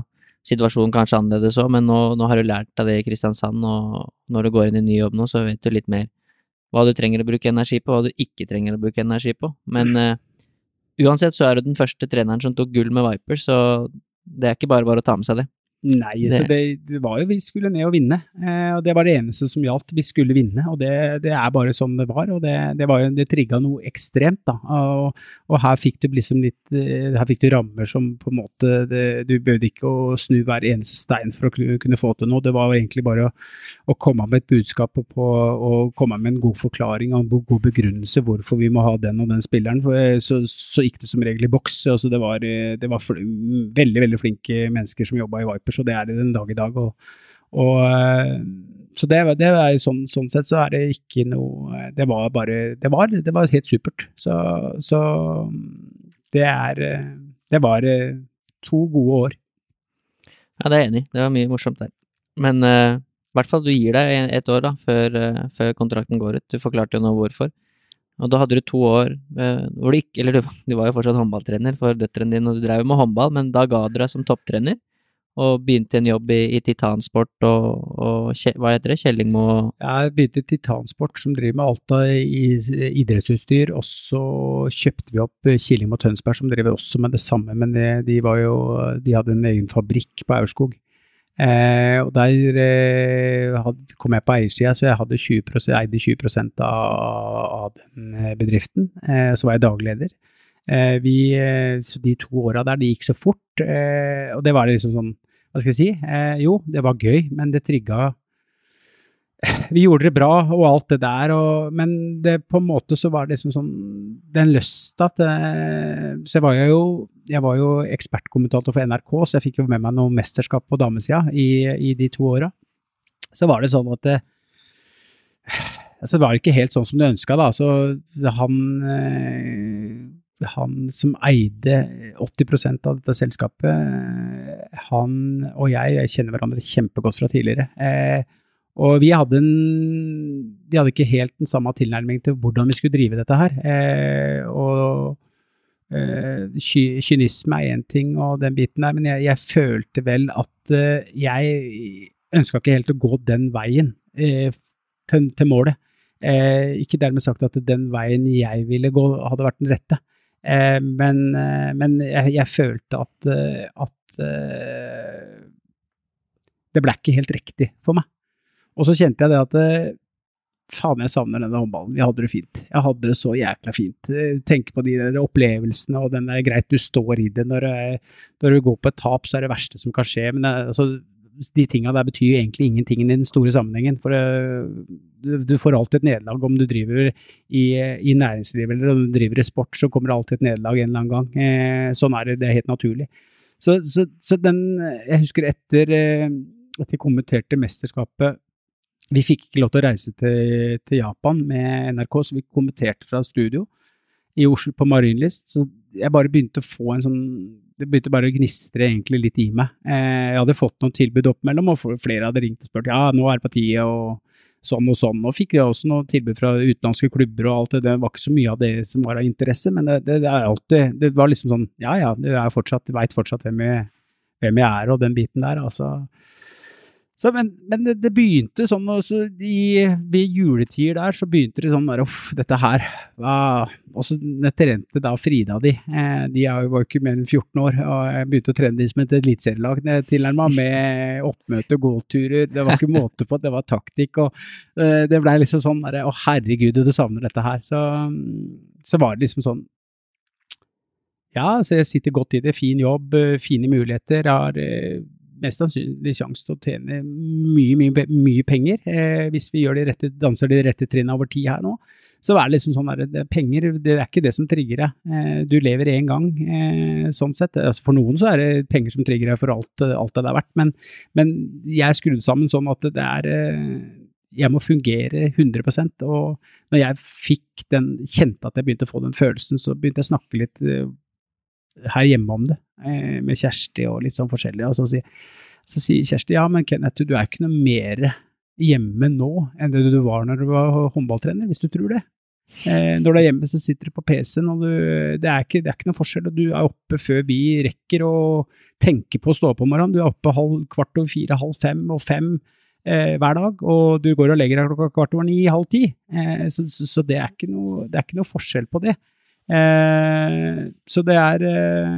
Situasjonen kanskje annerledes òg, men nå, nå, har du lært av det i Kristiansand, og når du går inn i ny jobb nå, så vet du litt mer hva du trenger å bruke energi på, hva du ikke trenger å bruke energi på. Men uh, uansett så er du den første treneren som tok gull med Viper, så det er ikke bare bare å ta med seg det. Nei, det. så det, det, var jo vi skulle ned og vinne. Eh, og Det var det eneste som gjaldt. Vi skulle vinne, og det, det er bare sånn det var. og Det, det, var, det trigga noe ekstremt. da, og, og, her fikk du liksom litt, eh, her fikk du rammer som på en måte Du behøvde ikke å snu hver eneste stein for å kunne få til noe. Det var egentlig bare å, å komme med et budskap og, på, og komme med en god forklaring og en god begrunnelse hvorfor vi må ha den og den spilleren. For, eh, så, så gikk det som regel i boks. altså Det var, det var veldig, veldig flinke mennesker som jobba i Viper Clippers, og det er det den dag i dag. Og, og eh, så det, det er sånn, sånn, sett så er det ikke noe Det var bare Det var, det var helt supert. Så, så det er Det var to gode år. Ja, det er jeg enig. Det var mye morsomt der. Men uh, i hvert fall du gir deg et år da, før, uh, før, kontrakten går ut. Du forklarte jo nå hvorfor. Og da hadde du to år uh, hvor du ikke Eller du, du, var jo fortsatt håndballtrener for døtrene dine, og du drev med håndball, men da ga du deg som topptrener og begynte en jobb i, i Titansport og, og, hva heter det, Kjellingmo Jeg begynte i Titansport, som driver med alt av idrettsutstyr. Og så kjøpte vi opp Killingmo Tønsberg, som driver også med det samme, men det, de, jo, de, hadde en egen fabrikk på Aurskog. Eh, og der eh, had, kom jeg på eiersida, så jeg hadde 20 eide 20 av, av den eh, bedriften. Eh, så var jeg dagleder. Eh, vi, eh, så de to åra der, det gikk så fort. Eh, og det var liksom sånn Hva skal jeg si? jo, det var gøy, men det trigga vi gjorde det bra og alt det der, og, men det, på en måte så var det liksom sånn Den lysta til Så jeg var jo, jeg var jo ekspertkommentator for NRK, så jeg fikk jo med meg noe mesterskap på damesida i, i, de to åra. Så var det sånn at det, altså det var ikke helt sånn som du ønska, da. Så han han som eide 80% av dette selskapet, han og jeg, jeg kjenner hverandre kjempegodt fra tidligere. Eh, og vi hadde, en, vi hadde ikke helt den samme tilnærming til hvordan vi skulle drive dette her. Eh, og eh, kynisme er én ting og den biten der, men jeg, jeg følte vel at eh, jeg ønska ikke helt å gå den veien eh, til, til, målet. Eh, ikke dermed sagt at den veien jeg ville gå, hadde vært den rette. Eh, men, eh, men jeg, jeg, følte at, eh, at det ble ikke helt riktig for meg. Og så kjente jeg det at faen, jeg savner denne håndballen. Jeg hadde det fint. Jeg hadde det så jækla fint. Tenk på de der opplevelsene, og den er greit du står i det. Når, når, du går på et tap, så er det verste som kan skje. Men altså, de tinga der betyr egentlig ingenting i den store sammenhengen. For det, du, får alltid et nederlag om du driver i, i, næringslivet eller om du driver i sport, så kommer det alltid et nederlag en eller annen gang. Eh, sånn er det, det er helt naturlig. Så, så, så den Jeg husker etter uh, at jeg kommenterte mesterskapet Vi fikk ikke lov til å reise til, til Japan med NRK, så vi kommenterte fra studio i Oslo på Marienlyst. Så jeg bare begynte å få en sånn det begynte bare å gnistre egentlig litt i meg. Eh, jeg hadde fått noen tilbud opp mellom, og flere hadde ringt og spurt ja, nå er det på tide, og sånn og sånn. Og fikk jeg også noen tilbud fra utenlandske klubber og alt det. Det var ikke så mye av det som var av interesse, men det, det, det er alltid Det var liksom sånn Ja ja, du veit fortsatt, veit fortsatt hvem jeg, hvem jeg er, og den biten der. Altså så, men, men det, det, begynte sånn også i, Ved juletider der så begynte det sånn der Uff, dette her hva? Også trente da, Frida de, eh, de jo, var jo ikke mer enn 14 år. og Jeg begynte å trene de som et eliteserielag tilnærma, med oppmøte, gåturer. Det var ikke måte på, det var taktikk. og eh, Det blei liksom sånn der, Å, herregud, du savner dette her. Så, så var det liksom sånn ja, så jeg sitter godt i det. Fin jobb, eh, fine muligheter. Jeg har eh, mest sannsynlig sjanse til å tjene mye, mye, mye penger eh, hvis vi de rette, danser de rette trinnene over tid her nå. Så er det liksom sånn der, det, penger det er ikke det som trigger deg. Eh, du lever én gang, eh, sånn sett. Altså for noen så er det penger som trigger deg for alt, alt det er verdt, men, men jeg er skrudd sammen sånn at det er eh, jeg må fungere 100% og når jeg fikk den, kjente at jeg begynte å få den følelsen, så begynte jeg å snakke litt her hjemme om det, eh, med Kjersti og litt sånn forskjellig. Og så sier, så sier Kjersti ja, men Kenneth, du er ikke noe mer hjemme nå enn det du var når du var håndballtrener, hvis du tror det. Eh, når du er hjemme, så sitter du på PC-en, og du, det, er ikke, det, er ikke, noe forskjell. og Du er oppe før vi rekker å tenke på å stå opp om morgenen. Du er oppe halv, kvart over fire, halv fem og fem eh, hver dag, og du går og legger deg klokka kvart over ni, halv ti. Eh, så, så, så det, er noe, det, er ikke noe, forskjell på det. Eh, så det er eh,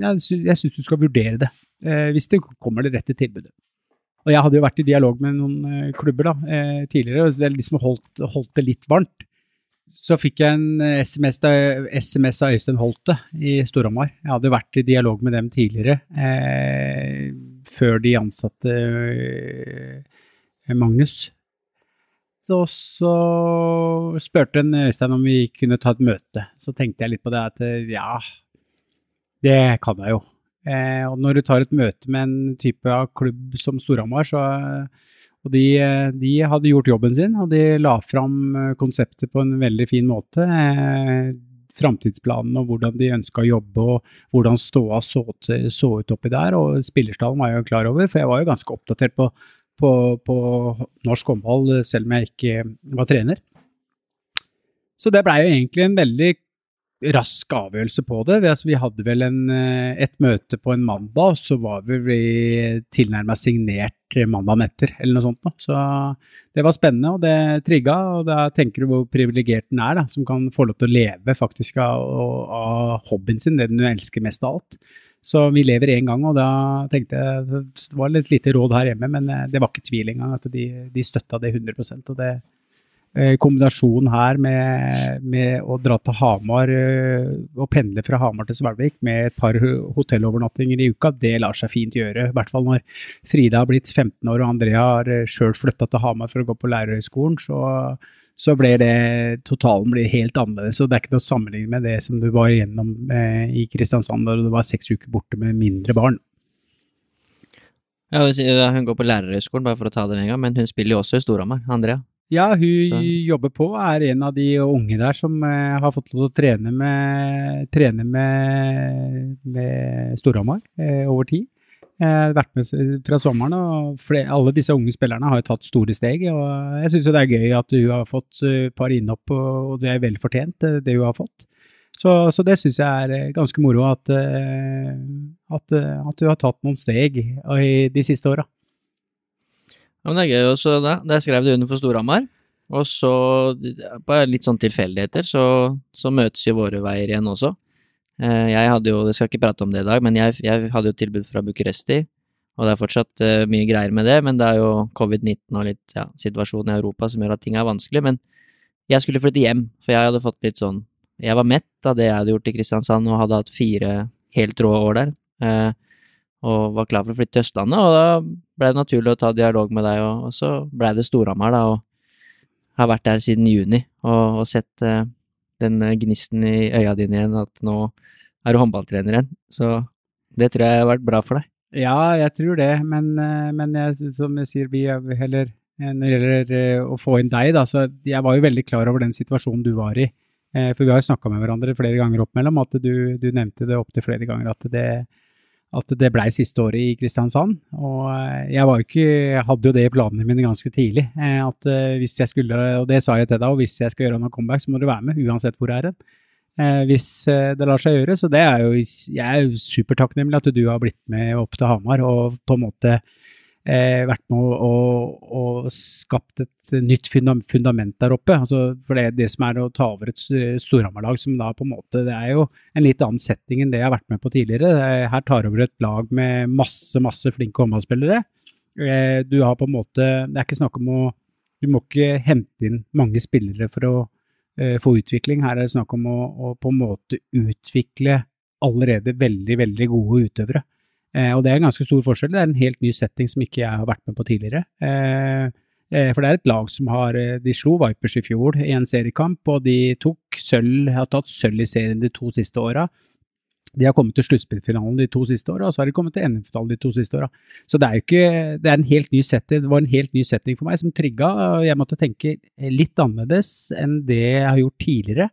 Jeg, syns du skal vurdere det, eh, hvis det kommer det rette tilbudet. Og jeg hadde jo vært i dialog med noen klubber da, tidligere, og liksom holdt, holdt, det litt varmt. Så fikk jeg en SMS, SMS av Øystein Holte i Storhamar. Jeg hadde vært i dialog med dem tidligere, eh, før de ansatte Magnus. Og så spurte en Øystein om vi kunne ta et møte. Så tenkte jeg litt på det at ja, det kan jeg jo. Eh, og når du tar et møte med en type av klubb som Storhamar, så Og de, de, hadde gjort jobben sin, og de la fram konseptet på en veldig fin måte. Eh, Framtidsplanen og hvordan de ønska å jobbe, og hvordan ståa så, så, ut oppi der. Og spillerstallen var jeg jo klar over, for jeg var jo ganske oppdatert på på, på norsk håndball, selv om jeg ikke var trener. Så det blei jo egentlig en veldig rask avgjørelse på det. Vi hadde vel en, eh, et møte på en mandag, så var vi tilnærmet signert mandagen etter, eller noe sånt. Så det var spennende, og det trigga. Og da tenker du hvor privilegert den er, da, som kan få lov til å leve faktisk av, av hobbyen sin, det den elsker mest av alt. Så vi lever én gang, og da tenkte jeg Det var litt lite råd her hjemme, men eh, det var ikke tvil engang at de, de støtta det 100% og det eh, Kombinasjonen her med, med, å dra til Hamar eh, og pendle fra Hamar til Svelvik med et par hotellovernattinger i uka, det lar seg fint gjøre. I hvert fall når Frida har blitt 15 år og Andrea har sjøl flytta til Hamar for å gå på lærerhøgskolen. Så, så blir det totalen blir helt annerledes. og Det er ikke noe sammenligning med det som du var igjennom eh, i Kristiansand da du var seks uker borte med mindre barn. Ja, Hun går på lærerhøgskolen, bare for å ta det med en gang, men hun spiller jo også i Storhamar, Andrea. Ja, hun så. jobber på, er en av de unge der som eh, har fått lov til å trene med, trene med, med Storhamar eh, over tid. Jeg har vært med fra sommeren, og alle disse unge spillerne har jo tatt store steg. og Jeg syns det er gøy at hun har fått et par innhopp, og det er vel fortjent, det hun har fått. Så, så det syns jeg er eh, ganske moro, at, eh, at, at, hun har tatt noen steg de siste åra. Ja, men det er gøy også, det. Der skrev du under for Storhamar. Og så, på litt sånn tilfeldigheter, så, så møtes jo våre veier igjen også. Eh, jeg hadde jo, jeg skal ikke prate om det i dag, men jeg, jeg hadde jo tilbud fra Bucuresti, og det er fortsatt uh, mye greier med det, men det er jo covid-19 og litt ja, situasjonen i Europa som gjør at ting er vanskelig. Men jeg skulle flytte hjem, for jeg hadde fått litt sånn Jeg var mett av det jeg hadde gjort i Kristiansand og hadde hatt fire helt rå år der, uh, og var klar for å flytte til Østlandet, og da ble det naturlig å ta dialog med deg, og, så blei det Storhamar, da, og har vært der siden juni og, og sett den gnisten i øya dine igjen, at nå er du håndballtrener igjen. Så det tror jeg har vært bra for deg. Ja, jeg tror det, men, eh, men jeg, som jeg sier, vi heller eh, når det gjelder eh, å få inn deg, da, så jeg var jo veldig klar over den situasjonen du var i. For vi har jo snakka med hverandre flere ganger opp mellom, at du, du nevnte det opptil flere ganger at det, at det blei siste året i Kristiansand. Og jeg var jo ikke, hadde jo det i planene mine ganske tidlig. At hvis jeg skulle, og det sa jeg til deg, og hvis jeg skal gjøre noe comeback, så må du være med, uansett hvor jeg er hen. Hvis det lar seg gjøre. Så det er jo, jeg er jo supertakknemlig at du har blitt med opp til Hamar og på en måte eh, vært med og, og, skapt et nytt fundament der oppe. Altså, for det det som er å ta over et Storhamar-lag som da på en måte Det er jo en litt annen setting enn det jeg har vært med på tidligere. Her tar over et lag med masse, masse flinke håndballspillere. Eh, du har på en måte Det er ikke snakk om å Du må ikke hente inn mange spillere for å eh, få utvikling. Her er det snakk om å, å på en måte utvikle allerede veldig, veldig gode utøvere. Eh, og det er en ganske stor forskjell. Det er en helt ny setting som ikke jeg har vært med på tidligere. Eh, eh, for det er et lag som har De slo Vipers i fjor i en seriekamp, og de tok sølv, har tatt sølv i serien de to siste åra. De har kommet til sluttspillfinalen de to siste åra, og så har de kommet til NM-finalen de to siste åra. Så det er jo ikke Det er en helt ny setting. Det var en helt ny setting for meg som trigga. Jeg måtte tenke litt annerledes enn det jeg har gjort tidligere.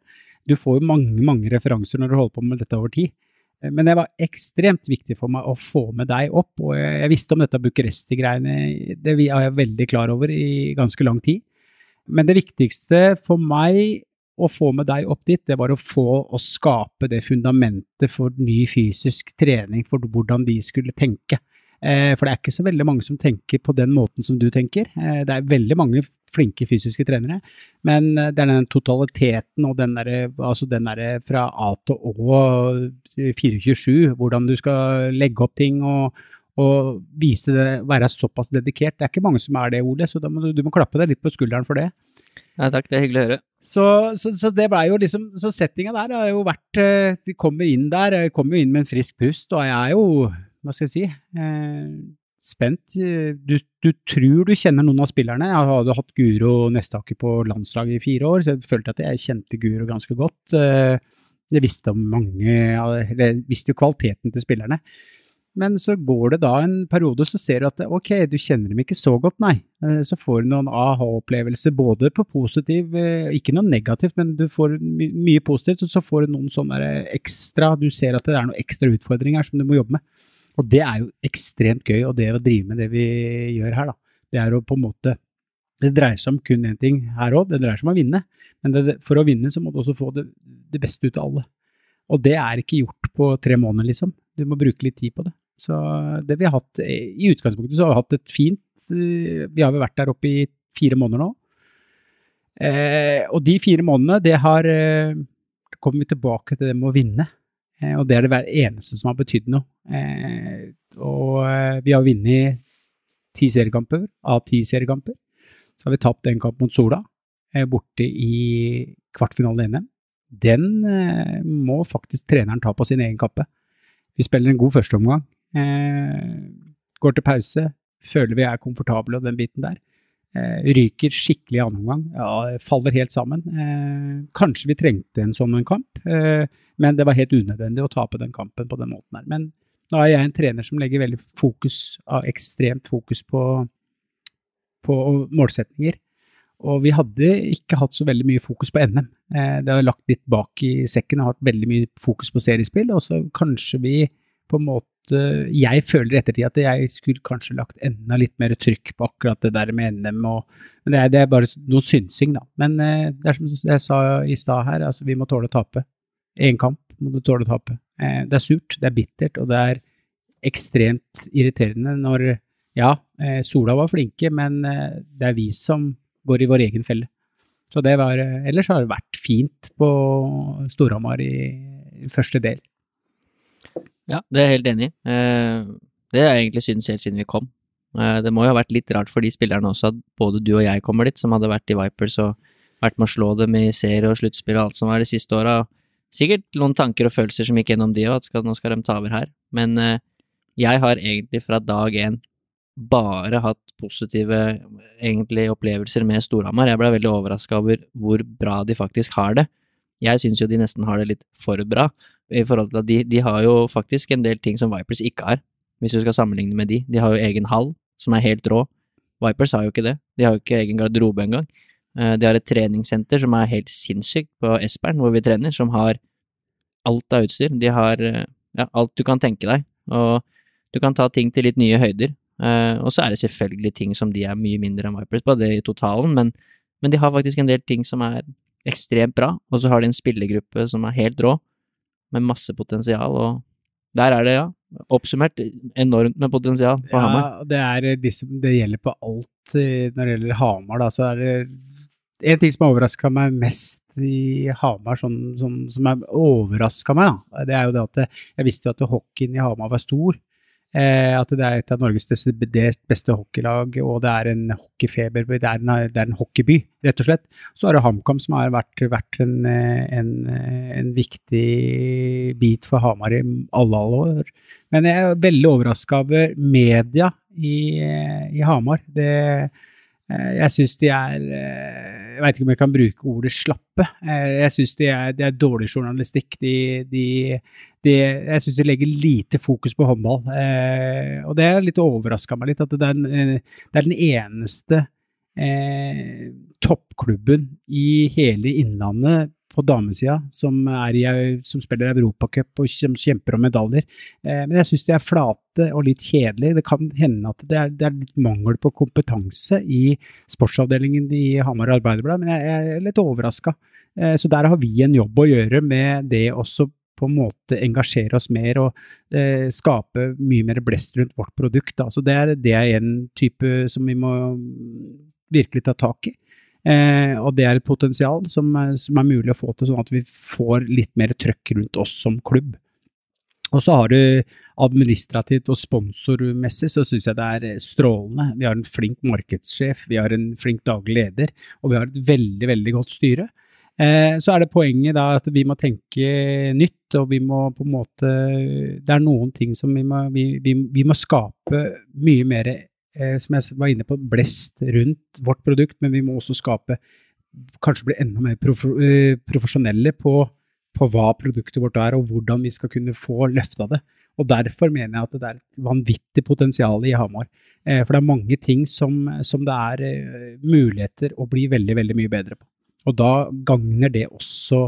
Du får jo mange, mange referanser når du holder på med dette over tid. Men det var ekstremt viktig for meg å få med deg opp, og jeg visste om dette Bucuresti-greiene, det er jeg veldig klar over i ganske lang tid. Men det viktigste for meg å få med deg opp dit, det var å få å skape det fundamentet for ny fysisk trening, for hvordan de skulle tenke. Eh, for det er ikke så veldig mange som tenker på den måten som du tenker. Eh, det er veldig mange flinke fysiske trenere. Men eh, det er den totaliteten og den derre altså der fra A til Å 427, hvordan du skal legge opp ting og, og vise det, være såpass dedikert. Det er ikke mange som er det, Ole, så må du, du, må klappe deg litt på skulderen for det. Ja, takk, det er hyggelig å høre. Så, så, så det blei jo liksom Så settinga der har jo vært eh, De kommer inn der, jeg kommer jo inn med en frisk pust, og jeg er jo, hva skal jeg si eh, spent. Du, du, tror du kjenner noen av spillerne. Jeg hadde hatt Guro Nestaker på landslaget i fire år, så jeg følte at jeg kjente Guro ganske godt. Eh, jeg visste om mange, eller visste jo kvaliteten til spillerne. Men så går det da en periode, så ser du at ok, du kjenner dem ikke så godt, nei. Eh, så får du noen aha-opplevelser, både på positiv, eh, ikke noe negativt, men du får my mye positivt, og så får du noen sånne ekstra, du ser at det er noen ekstra utfordringer som du må jobbe med. Og det er jo ekstremt gøy, og det å drive med det vi gjør her, da, det er å på en måte Det dreier seg om kun én ting her òg, det dreier seg om å vinne. Men det, for å vinne så må du også få det, det, beste ut av alle. Og det er ikke gjort på tre måneder, liksom. Du må bruke litt tid på det. Så det vi har hatt, i utgangspunktet så har vi hatt et fint eh, Vi har vel vært der oppe i fire måneder nå. Eh, og de fire månedene, det har eh, kommer vi tilbake til det med å vinne. Eh, og det er det hver eneste som har betydd noe. Eh, og eh, vi har vunnet ti seriekamper av ti seriekamper. Så har vi tapt en kamp mot Sola, borte i kvartfinalen i NM. Den må faktisk treneren ta på sin egen kappe. Vi spiller en god førsteomgang. Går til pause, føler vi er komfortable og den biten der. ryker skikkelig i annen omgang. Ja, faller helt sammen. kanskje vi trengte en sånn en kamp. Men det var helt unødvendig å tape den kampen på den måten her. Men nå er jeg en trener som legger veldig fokus, ekstremt fokus på, på målsetninger. Og vi hadde ikke hatt så veldig mye fokus på NM. Eh, det har lagt litt bak i sekken og hatt veldig mye fokus på seriespill. Og så kanskje vi på en måte Jeg føler i ettertid at jeg skulle kanskje lagt enda litt mer trykk på akkurat det der med NM. Og, men det er, det er bare noe synsing, da. Men eh, det er som jeg sa i stad her, altså vi må tåle å tape. Én kamp må du tåle å tape. Eh, det er surt, det er bittert, og det er ekstremt irriterende når Ja, eh, Sola var flinke, men eh, det er vi som går i vår egen felle. Så det var Ellers har det vært fint på Storhamar i første del. Ja, det er jeg helt enig i. Det har jeg egentlig syntes helt siden vi kom. Det må jo ha vært litt rart for de spillerne også at både du og jeg kommer dit, som hadde vært i Vipers og vært med å slå dem i serie og sluttspill og alt som var de siste åra sikkert noen tanker og følelser som gikk gjennom de òg, at skal, nå skal de ta over her. Men eh, jeg har egentlig fra dag én bare hatt positive egentlig opplevelser med Storhamar. Jeg ble veldig overraska over hvor bra de faktisk har det. Jeg syns jo de nesten har det litt for bra, i forhold til at de, de har jo faktisk en del ting som Vipers ikke har, hvis du skal sammenligne med de. De har jo egen hall, som er helt rå. Vipers har jo ikke det. De har jo ikke egen garderobe engang. Eh, de har et treningssenter som er helt sinnssykt på Espern, hvor vi trener, som har alt av utstyr. De har eh, ja, alt du kan tenke deg. Og du kan ta ting til litt nye høyder. Uh, og så er det selvfølgelig ting som de er mye mindre enn Vipers på, det i totalen, men, men, de har faktisk en del ting som er ekstremt bra, og så har de en spillergruppe som er helt rå, med masse potensial, og der er det, ja, oppsummert enormt med potensial på ja, Hamar. Det, er, det gjelder på alt når det gjelder Hamar, da, så er det en ting som har overraska meg mest i Hamar, som, som, som har overraska meg, da, det er jo det at jeg visste jo at hockeyen i Hamar var stor. Eh, at det er et av Norges desidert beste hockeylag, og det er en hockeyfeber, det er en, det er en hockeyby, rett og slett. Så er det HamKam som har vært, vært en, en, en, viktig bit for Hamar i alle, alle år. Men jeg er veldig overraska over media i, i Hamar. Det jeg syns de er eh, Jeg veit ikke om jeg kan bruke ordet slappe. Eh, jeg syns de, de, er dårlig journalistikk. De, de, jeg syns de legger lite fokus på håndball. Og det har litt overraska meg litt, at det er, den, det er den eneste eh, toppklubben i hele Innlandet på damesida som, som spiller Europacup og kjemper om medaljer. Eh, men jeg syns de er flate og litt kjedelige. Det kan hende at det er, det er litt mangel på kompetanse i sportsavdelingen i Hamar Arbeiderblad, men jeg er litt overraska. Eh, så der har vi en jobb å gjøre med det også på en måte engasjere oss mer og eh, skape mye mer blest rundt vårt produkt. Da. Så det er, det er en type som vi må virkelig ta tak i. Eh, og det er et potensial som, som, er mulig å få til, sånn at vi får litt mer trøkk rundt oss som klubb. Og så har du administrativt og sponsormessig så syns jeg det er strålende. Vi har en flink markedssjef, vi har en flink daglig leder, og vi har et veldig, veldig godt styre. Eh, så er det poenget da at vi må tenke nytt, og vi må på en måte Det er noen ting som vi må, vi, vi, vi må skape mye mer eh, som jeg var inne på, blest rundt vårt produkt, men vi må også skape Kanskje bli enda mer prof eh, profesjonelle på, på, hva produktet vårt er, og hvordan vi skal kunne få løfta det. Og Derfor mener jeg at det er et vanvittig potensial i Hamar. Eh, for det er mange ting som, som det er eh, muligheter å bli veldig, veldig mye bedre på. Og da gagner det også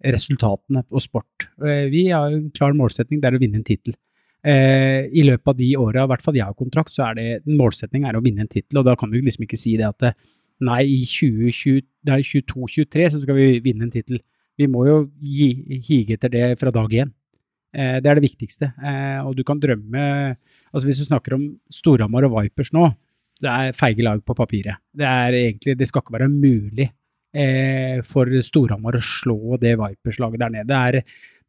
resultatene på sport. Eh, vi har en klar målsetning, det er å vinne en tittel eh, i løpet av de åra, i hvert fall jeg har kontrakt, så er det er å vinne en tittel. Og da kan du liksom ikke si det at nei, i 2022-2023 så skal vi vinne en tittel. Vi må jo gi, hige etter det fra dag én. Eh, det er det viktigste. Eh, og du kan drømme altså Hvis du snakker om Storhamar og Vipers nå, det er feige lag på papiret. Det er egentlig, det skal ikke være mulig eh, for Storhamar å slå det Vipers-laget der nede. Det er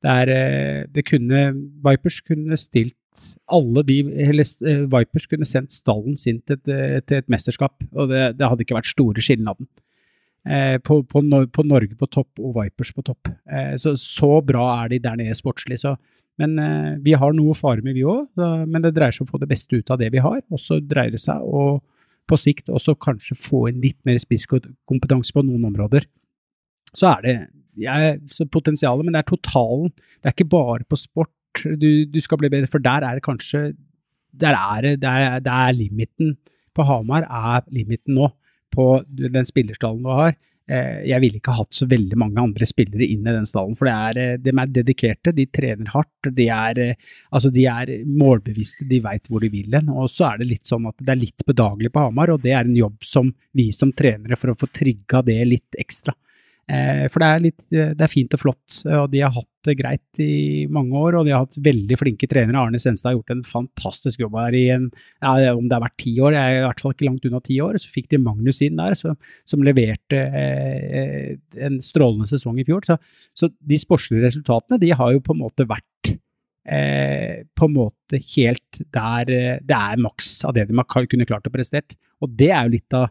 det, er, eh, det kunne Vipers kunne stilt alle de eller eh, Vipers kunne sendt stallen sin til et, eh, til et mesterskap, og det, det, hadde ikke vært store skilnaden. Eh, på, på, på, Norge på topp og Vipers på topp. Eh, så, så bra er de der nede sportslig. Så, men eh, vi har noe å fare med, vi òg. Men det dreier seg om å få det beste ut av det vi har. Og så dreier det seg å på sikt også kanskje få inn litt mer spisskompetanse på noen områder. Så er det jeg, potensialet, men det er totalen. Det er ikke bare på sport du, du, skal bli bedre, for der er det kanskje Der er det, der, er limiten. På Hamar er limiten nå, på den spillerstallen du har. Eh, jeg ville ikke hatt så veldig mange andre spillere inn i den stallen, for det er, eh, de er dedikerte, de trener hardt, de er, eh, altså de er målbevisste, de veit hvor de vil hen. Og så er det litt sånn at det er litt bedagelig på Hamar, og det er en jobb som vi som trenere for å få trigga det litt ekstra. Eh, for det er, litt, det er fint og flott, og de har hatt det greit i mange år. Og de har hatt veldig flinke trenere. Arne Senstad har gjort en fantastisk jobb her i en, ja, om det har vært ti år, jeg er i hvert fall ikke langt unna ti år. Så fikk de Magnus inn der, så, som leverte eh, en strålende sesong i fjor. Så, så, de sportslige resultatene de har jo på en måte vært eh, på en måte helt der eh, det er maks av det de har kunne klart å prestere. Og det er jo litt av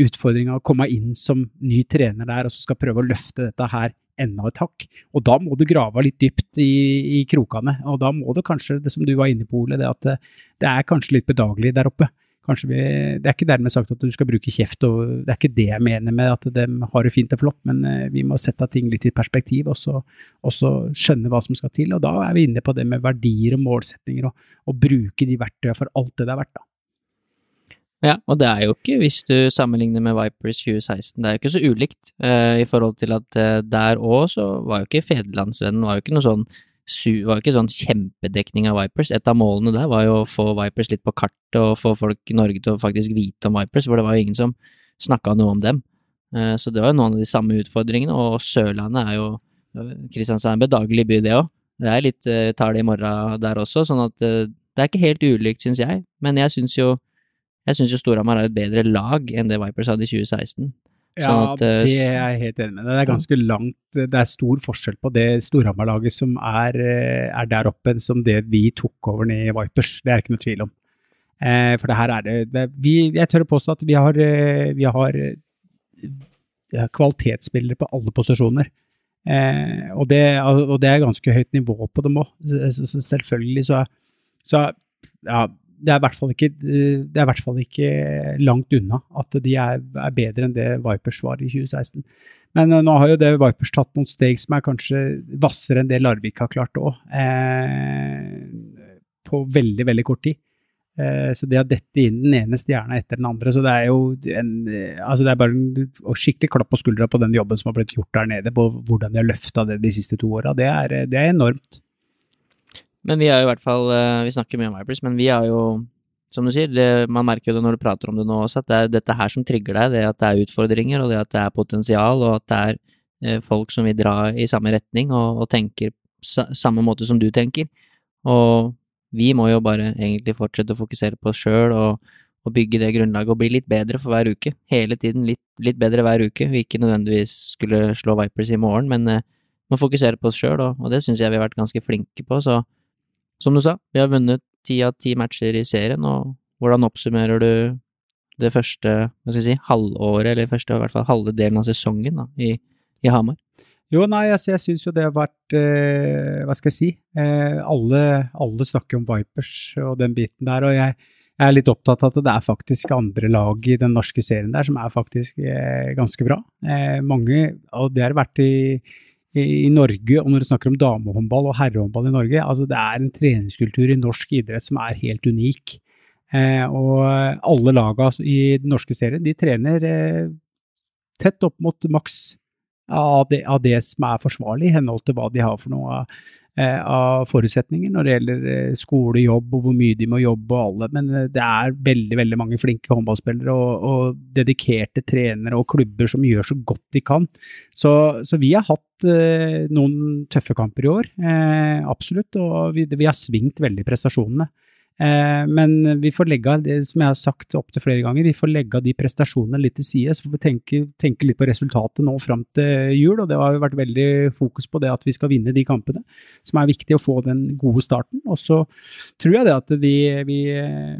utfordringa å komme inn som ny trener der og så skal prøve å løfte dette her enda et hakk. Og da må du grave litt dypt i, i krokene. Og da må det kanskje, det som du var inne på, Ole, det at det, det er kanskje litt bedagelig der oppe. Kanskje vi, Det er ikke dermed sagt at du skal bruke kjeft, og det er ikke det jeg mener med at de har det fint og flott, men eh, vi må sette ting litt i perspektiv og så, og så skjønne hva som skal til. Og da er vi inne på det med verdier og målsetninger, og, og bruke de verktøyene for alt det det er verdt. da. Ja, og det er jo ikke, hvis du sammenligner med Vipers 2016, det er jo ikke så ulikt uh, i forhold til at uh, der òg så var jo ikke Federlandsvennen var jo ikke noe sånn var ikke sånn kjempedekning av Vipers. Et av målene der var jo å få Vipers litt på kartet og få folk i Norge til å faktisk vite om Vipers, for det var jo ingen som snakka noe om dem. Uh, så det var jo noen av de samme utfordringene, og Sørlandet er jo Kristiansand er bedagelig by, det òg. Det er litt uh, tall i morgen der også, sånn at det er ikke helt ulikt, syns jeg. Men jeg syns jo, jeg syns jo Storhamar er et bedre lag enn det Vipers hadde i 2016. Sånn ja, at, uh, det er jeg helt enig med deg. Det er ganske langt Det er stor forskjell på det Storhamar-laget som er, er, der oppe, som det vi tok over ned i Vipers. Det er det ikke noe tvil om. Eh, for det her er det, det vi, Jeg tør å påstå at vi har, vi har kvalitetsspillere på alle posisjoner. Eh, og, det, og, det, er ganske høyt nivå på dem òg. Selvfølgelig så, så ja, det er, i hvert fall ikke, er hvert fall ikke langt unna at de er, er, bedre enn det Vipers var i 2016. Men uh, nå har jo det Vipers tatt noen steg som er kanskje hvassere enn det Larvik har klart òg, eh, på veldig, veldig kort tid. Eh, så det å dette inn den ene stjerna etter den andre, så det er jo en, eh, altså det er bare en skikkelig klapp på skuldra på den jobben som har blitt gjort der nede, på hvordan de har løfta det de siste to åra. Det, det, er enormt. Men vi er jo i hvert fall Vi snakker mye om Vipers, men vi er jo, som du sier, det, man merker jo det når du prater om det nå også, at det er dette her som trigger deg. Det at det er utfordringer, og det at det er potensial, og at det er eh, folk som vil dra i samme retning og, og tenker sa, samme måte som du tenker. Og vi må jo bare egentlig fortsette å fokusere på oss sjøl og, og, bygge det grunnlaget og bli litt bedre for hver uke. Hele tiden litt, litt bedre hver uke. Vi ikke nødvendigvis skulle slå Vipers i morgen, men eh, må fokusere på oss sjøl, og, og, det syns jeg vi har vært ganske flinke på. Så som du sa, vi har vunnet ti av ti matcher i serien, og hvordan oppsummerer du det første hva skal jeg si, halvåret, eller første i hvert fall halve delen av sesongen da, i, i Hamar? Jo, nei, altså, jeg syns jo det har vært eh, Hva skal jeg si? Eh, alle, alle, snakker om Vipers og den biten der, og jeg, jeg, er litt opptatt av at det er faktisk andre lag i den norske serien der som er faktisk eh, ganske bra. Eh, mange, og det har vært i, i, Norge, og når du snakker om damehåndball og herrehåndball i Norge, altså det er en treningskultur i norsk idrett som er helt unik. Eh, og alle laga i den norske serien, de trener eh, tett opp mot maks av det, av det, som er forsvarlig, i henhold til hva de har for noe av, av forutsetninger når det gjelder eh, skole, jobb og hvor mye de må jobbe og alle. Men eh, det er veldig veldig mange flinke håndballspillere og, og dedikerte trenere og klubber som gjør så godt de kan. Så, så vi har hatt eh, noen tøffe kamper i år, eh, absolutt. Og vi, vi har svingt veldig prestasjonene. Eh, men vi får legge av, som jeg har sagt opptil flere ganger, vi får legge av de prestasjonene litt til side. Så får vi tenke, tenke, litt på resultatet nå fram til jul. Og det har jo vært veldig fokus på det at vi skal vinne de kampene, som er viktig å få den gode starten. Og så tror jeg det at vi, vi,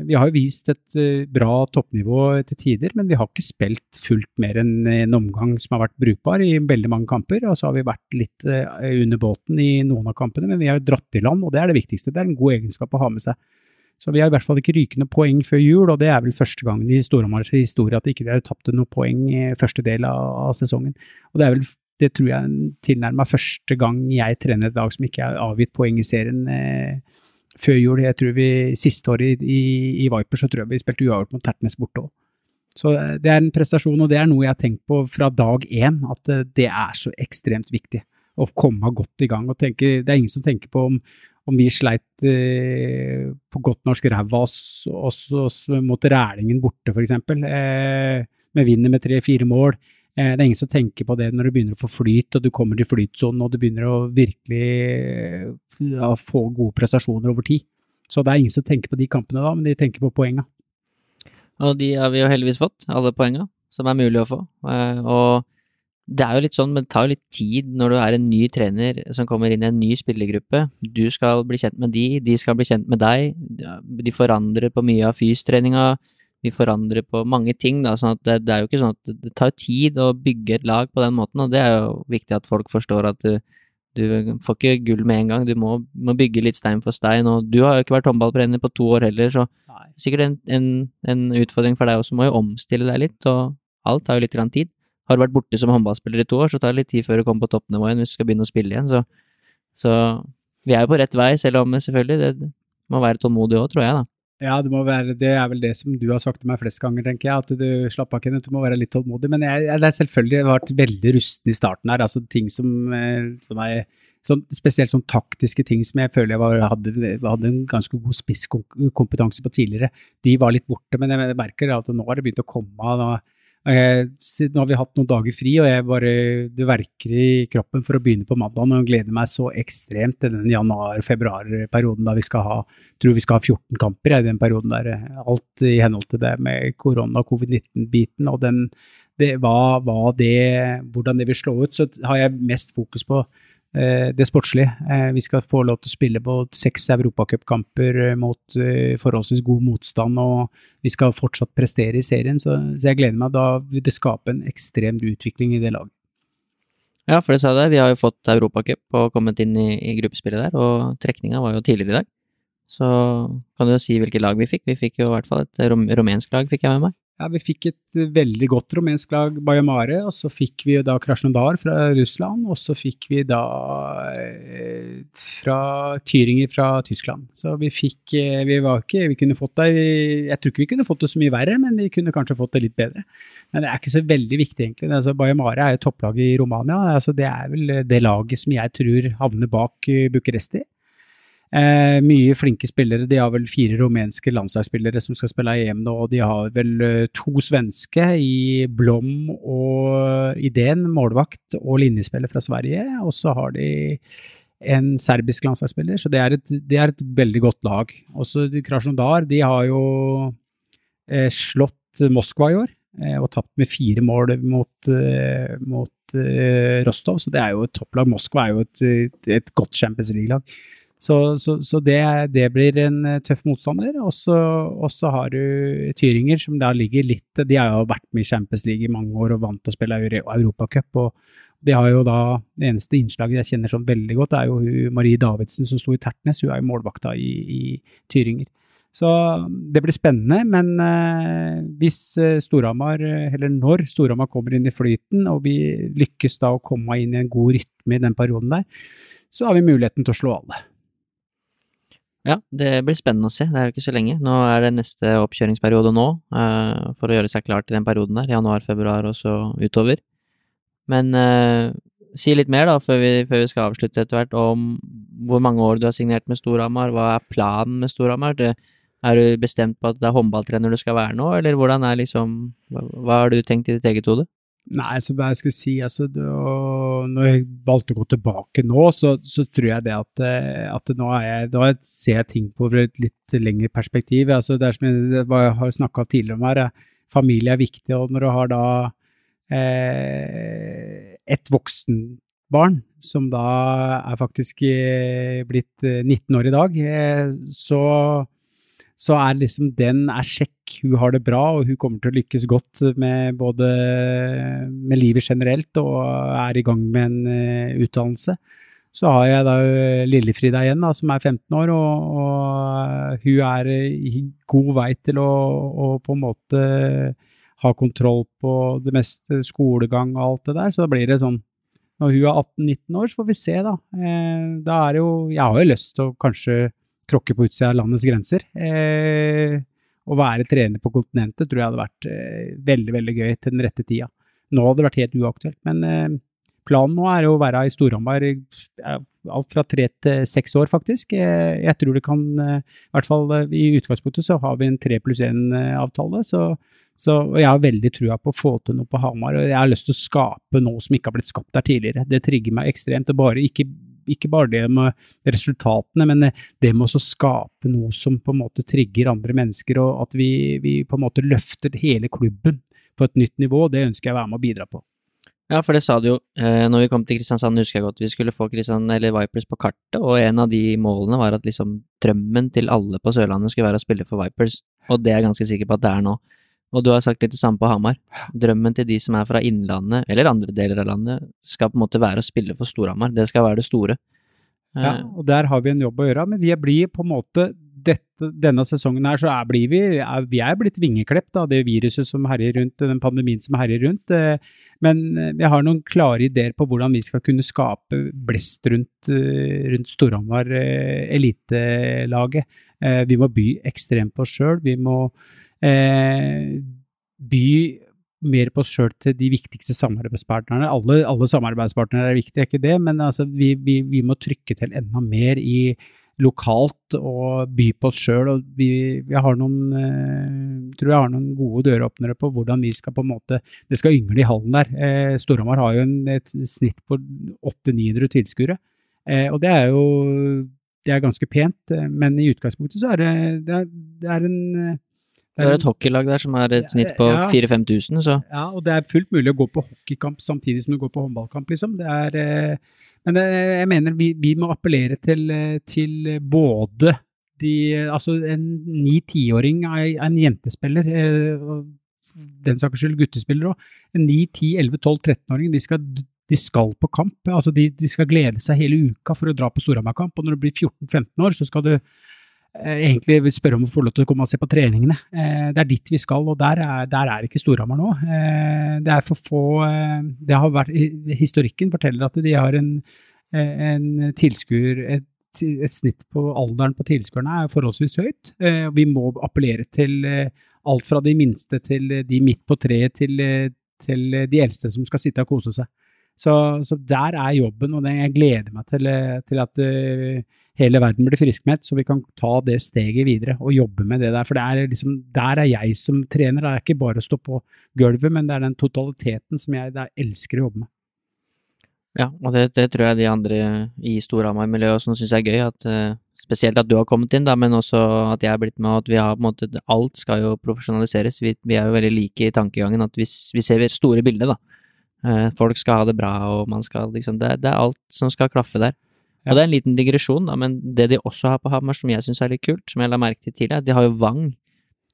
vi har jo vist et eh, bra toppnivå til tider, men vi har ikke spilt fullt mer enn en omgang som har vært brukbar i veldig mange kamper. Og så har vi vært litt eh, under båten i noen av kampene, men vi har dratt i land, og det er det viktigste. Det er en god egenskap å ha med seg. Så vi har i hvert fall ikke rykende poeng før jul, og det er vel første gangen i Storhamars historie at ikke vi har tapt noe poeng i første del av, av, sesongen. Og det er vel, det tror jeg tilnærma første gang jeg trener et lag som ikke har avgitt poeng i serien eh, før jul. Jeg tror vi siste året i, i, i Viper så tror jeg vi spilte uavgjort mot Tertnes borte òg. Så eh, det er en prestasjon, og det er noe jeg har tenkt på fra dag én, at eh, det er så ekstremt viktig å komme godt i gang. og tenke, Det er ingen som tenker på om, om vi sleit eh, på godt norsk ræva oss, oss, oss, mot Rælingen borte, f.eks., eh, med vinner med tre-fire mål. Eh, det er ingen som tenker på det når du begynner å få flyt, og du kommer til flytsonen, og du begynner å virkelig ja, få gode prestasjoner over tid. Så det er ingen som tenker på de kampene da, men de tenker på poenga. Og de har vi jo heldigvis fått, alle poenga som er mulig å få. Eh, og det er jo litt sånn, men det tar jo litt tid når du er en ny trener som kommer inn i en ny spillergruppe. Du skal bli kjent med de, de skal bli kjent med deg. De forandrer på mye av fystreninga. De forandrer på mange ting, da, sånn at det, det, er jo ikke sånn at det tar tid å bygge et lag på den måten, og det er jo viktig at folk forstår at du, du får ikke gull med en gang, du må, må, bygge litt stein for stein, og du har jo ikke vært håndballtrener på to år heller, så sikkert en, en, en utfordring for deg også, må jo omstille deg litt, og alt tar jo litt tid. Har du vært borte som håndballspiller i to år, så tar det litt tid før du kommer på toppnivå igjen hvis du skal begynne å spille igjen. Så, så vi er jo på rett vei, selv om selvfølgelig det må være tålmodig òg, tror jeg, da. Ja, det, være, det er vel det som du har sagt til meg flest ganger, tenker jeg. At du slapp av, Kenneth, du må være litt tålmodig. Men jeg, jeg, det er selvfølgelig vært veldig rusten i starten her. Altså ting som, eh, som er så, spesielt sånn taktiske ting som jeg føler jeg var, hadde, hadde, en ganske god spisskompetanse på tidligere, de var litt borte. Men jeg merker at nå har det begynt å komme. Da, nå har vi hatt noen dager fri, og jeg bare, det verker i kroppen for å begynne på mandag. Og gleder meg så ekstremt til den januar-februar-perioden da vi skal ha tror vi skal ha 14 kamper i den perioden der. Alt i henhold til det med korona- og covid-19-biten. og den, det, hva, hva det, hvordan det vil slå ut. Så har jeg mest fokus på det sportslige. Eh, vi skal få lov til å spille på seks europacupkamper eh, mot forholdsvis god motstand, og vi skal fortsatt prestere i serien. Så, jeg gleder meg. Da vil det skape en ekstrem utvikling i det laget. Ja, for det sa jeg, vi har jo fått europacup og kommet inn i, i gruppespillet der, og trekninga var jo tidligere i dag. Så kan du jo si hvilket lag vi fikk. Vi fikk jo i hvert fall et rom, rumensk lag, fikk jeg med meg. Ja, Vi fikk et veldig godt rumensk lag, Bayamare, og så fikk vi da Krasjnodar fra Russland, og så fikk vi da eh, fra Tyringer fra Tyskland. Så vi fikk eh, Vi var ikke Vi kunne fått det Jeg tror ikke vi kunne fått det så mye verre, men vi kunne kanskje fått det litt bedre. Men det er ikke så veldig viktig, egentlig. Altså, Bayamare er jo topplaget i Romania. Altså, det er vel det laget som jeg tror havner bak eh, Bucuresti. Eh, mye flinke spillere. De har vel fire rumenske landslagsspillere som skal spille EM nå, og de har vel uh, to svenske i Blom og Idén, målvakt og linjespiller fra Sverige. Og så har de en serbisk landslagsspiller, så det er et, det er et veldig godt lag. Også Krasjnodar, de har jo eh, slått Moskva i år eh, og tapt med fire mål mot, eh, mot eh, Rostov, så det er jo et topplag. Moskva er jo et, et godt Champions League-lag. Så, så, så det, det, blir en eh, tøff motstander. Og så har du Tyringer, som da ligger litt De har jo vært med i Champions League i mange år og vant til å spille Europacup. Og de har jo da Det eneste innslaget jeg kjenner sånn veldig godt, er jo Marie Davidsen som sto i Tertnes. Hun er jo målvakta i, i Tyringer. Så det blir spennende, men eh, hvis eh, Storhamar, eller når Storhamar kommer inn i flyten, og vi lykkes da å komme inn i en god rytme i den perioden der, så har vi muligheten til å slå alle. Ja, det blir spennende å se. Det er jo ikke så lenge. Nå er det neste oppkjøringsperiode nå, uh, for å gjøre seg klar til den perioden der. Januar, februar og så utover. Men uh, si litt mer, da, før vi, før vi, skal avslutte etter hvert, om hvor mange år du har signert med Storhamar. Hva er planen med Storhamar? Er du bestemt på at det er håndballtrener du skal være nå, eller hvordan er liksom Hva har du tenkt i ditt eget hode? Nei, så hva jeg skal si, altså det, Når jeg valgte å gå tilbake nå, så, så tror jeg det at, eh, at nå, jeg, nå, ser jeg ting på et litt lengre perspektiv. Altså det er som jeg, jeg har snakka tidligere om her, familie er viktig. Og når du har da eh, et voksenbarn som da er faktisk eh, blitt 19 eh, år i dag, eh, så så er liksom den er sjekk, hun har det bra, og hun kommer til å lykkes godt med både med livet generelt og er i gang med en uh, utdannelse. Så har jeg da eh, Lillefrida igjen, da, som er 15 år, og, og hun er i god vei til å, å, på en måte ha kontroll på det meste, skolegang og alt det der. Så da blir det sånn Når hun er 18-19 år, så får vi se, da. Eh, da er det jo Jeg har jo lyst til å kanskje tråkke på utsida av landets grenser. Eh, å være trener på kontinentet tror jeg hadde vært eh, veldig, veldig gøy til den rette tida. Nå hadde det vært helt uaktuelt, men eh, planen nå er å være i Storhamar alt fra tre til seks år, faktisk. Jeg tror det kan, i hvert fall i utgangspunktet så har vi en tre pluss én-avtale. så så jeg har veldig trua på å få til noe på Hamar, og jeg har lyst til å skape noe som ikke har blitt skapt der tidligere. Det trigger meg ekstremt. og bare ikke ikke bare det med resultatene, men det med å skape noe som på en måte trigger andre mennesker, og at vi, vi på en måte løfter hele klubben på et nytt nivå, det ønsker jeg å være med og bidra på. Ja, for det sa du jo eh, når vi kom til Kristiansand, husker jeg godt, vi skulle få Kristiansand eller Vipers på kartet, og en av de målene var at liksom drømmen til alle på Sørlandet skulle være å spille for Vipers, og det er jeg ganske sikker på at det er nå. Og du har sagt litt det samme på Hamar. Drømmen til de som er fra Innlandet, eller andre deler av landet, skal på en måte være å spille for Storhamar. Det skal være det store. Ja, eh. og der har vi en jobb å gjøre. Men vi blir på en måte dette, denne sesongen her, så er, blir vi, er, vi er blitt vingeklept av det viruset som herjer rundt, den pandemien som herjer rundt. Eh, men jeg har noen klare ideer på hvordan vi skal kunne skape blest rundt, rundt Storhamar elitelaget. Vi må by ekstremt på oss sjøl. Vi må eh, by mer på oss sjøl til de viktigste samarbeidspartnerne. Alle, alle, samarbeidspartnere er viktige, er ikke det, men altså, vi, vi, vi, må trykke til enda mer i lokalt og by på oss sjøl. Vi, vi, har noen, eh, tror jeg har noen gode døråpnere på hvordan vi skal på en måte Det skal yngle i hallen der. Eh, Storhamar har jo en, et snitt på 800-900 tilskuere, eh, og det er jo det er ganske pent, eh, men i utgangspunktet så er det, det, er, det er en det er et hockeylag der som er et snitt på ja, 4000-5000, så Ja, og det er fullt mulig å gå på hockeykamp samtidig som du går på håndballkamp, liksom. Det er eh, Men det, jeg mener vi, vi, må appellere til, til både de Altså, en ni-tiåring er en jentespiller, eh, den saks skyld guttespiller òg. En 9-10-11-12-13-åring, de skal de skal på kamp. altså de, de, skal glede seg hele uka for å dra på Storhamar-kamp. Og når du blir 14-15 år, så skal du eh, egentlig spørre om å få lov til å komme og se på treningene. Eh, det er dit vi skal, og der er, der er ikke Storhamar nå. Eh, det er for få eh, det har vært, Historikken forteller at de har en, eh, en tilskuer et, et, snitt på alderen på tilskuerne er forholdsvis høyt. Eh, vi må appellere til alt fra de minste til de midt på treet til, til de eldste som skal sitte og kose seg. Så, så, der er jobben, og jeg gleder meg til, til at hele verden blir friskmeldt, så vi kan ta det steget videre og jobbe med det der. For det er liksom, der er jeg som trener. Det er ikke bare å stå på gulvet, men det er den totaliteten som jeg elsker å jobbe med. Ja, og det, det tror jeg de andre i Storhamar-miljøet også syns er gøy. At, uh, spesielt at du har kommet inn, da, men også at jeg er blitt med, at vi har på en måte Alt skal jo profesjonaliseres. Vi, vi er jo veldig like i tankegangen, at vi, vi ser store bilder, da. Eh, folk skal ha det bra, og man skal liksom Det, det er alt som skal klaffe der. Ja. Og det er en liten digresjon, da, men det de også har på Hamar som jeg syns er litt kult, som jeg la merke til tidligere, de har jo Vang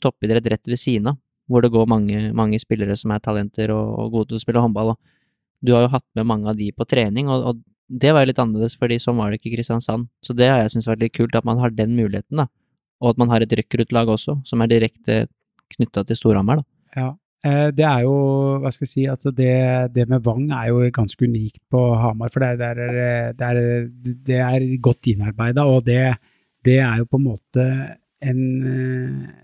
toppidrett rett ved siden av, hvor det går mange, mange spillere som er talenter og, og, gode til å spille håndball. Og du har jo hatt med mange av de på trening, og, og det var jo litt annerledes, fordi sånn var det ikke i Kristiansand. Så det har jeg syntes vært litt kult, at man har den muligheten, da. Og at man har et rekruttlag også, som er direkte knytta til Storhamar, da. Ja, det er jo, hva skal jeg si, altså det, det, med Vang er jo ganske unikt på Hamar. For det er, det er, det er godt innarbeida, og det, er jo på en måte en eh,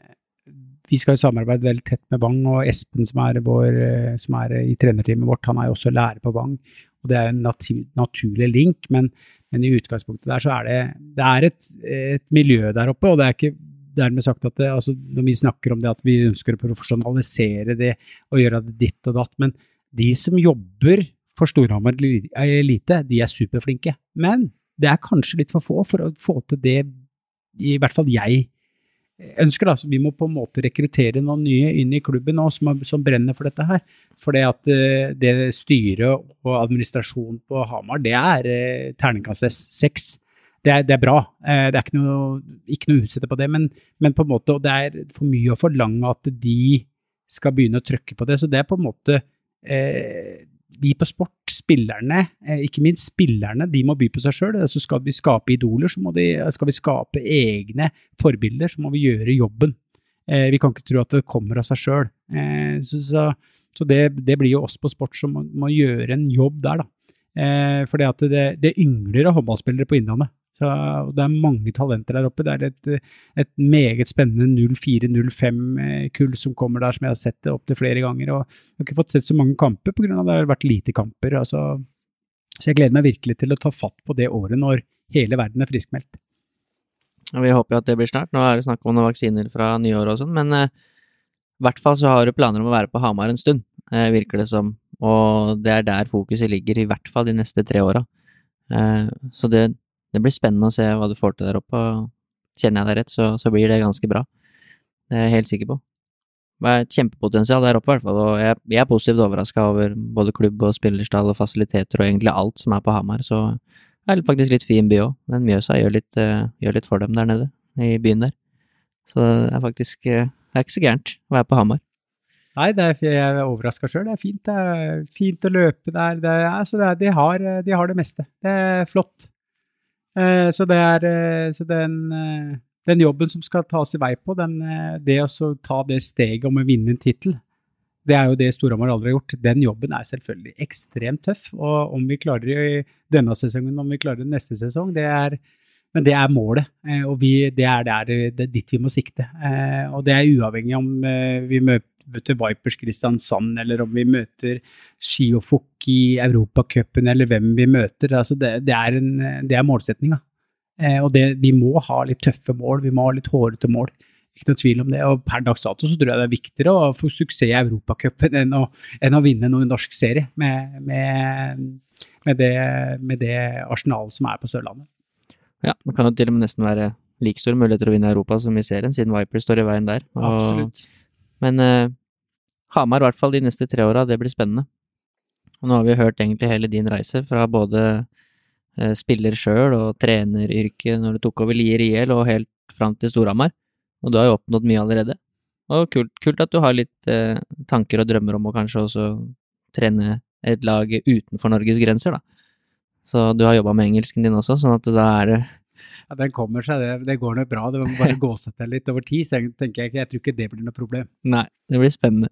Vi skal jo samarbeide veldig tett med Vang, og Espen som er, vår, som i trenerteamet vårt, han er jo også lærer på Vang. Og det er en natur, naturlig link, men, men, i utgangspunktet der så er det, det et, et miljø der oppe, og det er ikke dermed sagt at det, altså, når vi snakker om det at vi ønsker å profesjonalisere det og gjøre det ditt og datt, men de som jobber for Storhamar Elite, de er superflinke. Men det er kanskje litt for få for å få til det i hvert fall jeg ønsker. da, så Vi må på en måte rekruttere noen nye inn i klubben nå som, som brenner for dette her. For det at uh, det styret og administrasjonen på Hamar, det er uh, terningkast seks det er, det er, bra. Eh, det er ikke noe, ikke noe å utsette på det, men, men, på en måte, det er for mye å forlange at de skal begynne å trykke på det. Så det er på en måte eh, Vi på sport, spillerne, eh, ikke minst spillerne, de må by på seg sjøl. Altså skal vi skape idoler, så de, skal vi skape egne forbilder, så må vi gjøre jobben. Eh, vi kan ikke tro at det kommer av seg sjøl. Eh, så, så, så det, det, blir jo oss på sport som må, må gjøre en jobb der, da. Eh, fordi at det, det yngler av håndballspillere på Innlandet. Så det er mange talenter der oppe. Det er et, et meget spennende 04-05-kull som kommer der, som jeg har sett det opptil flere ganger. og Jeg har ikke fått sett så mange kamper pga. at det har vært lite kamper. Altså. Så jeg gleder meg virkelig til å ta fatt på det året når hele verden er friskmeldt. Vi håper jo at det blir snart. Nå er det snakk om noen vaksiner fra nyåret og sånn, men eh, i hvert fall så har du planer om å være på Hamar en stund, eh, virker det som. Og det er der fokuset ligger, i hvert fall de neste tre åra. Eh, så det det blir spennende å se hva du får til der oppe, kjenner jeg deg rett, så, så, blir det ganske bra. Det er jeg helt sikker på. Det er et kjempepotensial der oppe, i hvert fall, og jeg, jeg er positivt overraska over både klubb og spillerstall og fasiliteter og egentlig alt som er på Hamar, så det er faktisk litt fin by òg. Den Mjøsa gjør litt, uh, gjør litt, for dem der nede, i byen der. Så det er faktisk uh, Det er ikke så gærent å være på Hamar. Nei, er, jeg er overraska sjøl. Det er fint. Det er fint å løpe der. Det er, altså det er, de, har, de har det meste. Det er flott. Eh, så det er eh, så den, eh, den, jobben som skal tas i vei på, den, det å ta det steget om å vinne en tittel, det er jo det Storhamar aldri har gjort. Den jobben er selvfølgelig ekstremt tøff. Og om vi klarer det i denne sesongen, om vi klarer det neste sesong, det er men det er målet, og vi, det, er der, det er dit vi må sikte. Og det er uavhengig om vi møter Vipers Kristiansand, eller om vi møter Skiofok i Europacupen, eller hvem vi møter. Altså det, det, er, en, det er målsetninga. Eh, og det, vi må ha litt tøffe mål, vi må ha litt hårete mål. Ikke noe tvil om det. Og per dags dato så tror jeg det er viktigere å få suksess i Europacupen enn, enn, å vinne noen norsk serie, med, med, med, det, med det arsenalet som er på Sørlandet. Ja, det kan jo til og med nesten være like store muligheter å vinne Europa som i serien, siden Viper står i veien der. Og, Absolutt. Men uh, Hamar, i hvert fall de neste tre åra, det blir spennende. Og nå har vi hørt egentlig hele din reise, fra både uh, spiller sjøl og treneryrket når du tok over Lier IL, og helt fram til Storhamar. Og du har jo oppnådd mye allerede. Og kult, kult at du har litt uh, tanker og drømmer om å kanskje også trene et lag utenfor Norges grenser, da. Så du har jobba med engelsken din også, sånn at da er det ja, Den kommer seg, det, det går nok bra. Det må bare gå seg til litt over tid. Så jeg, tenker jeg, jeg tror ikke det blir noe problem. Nei, det blir spennende.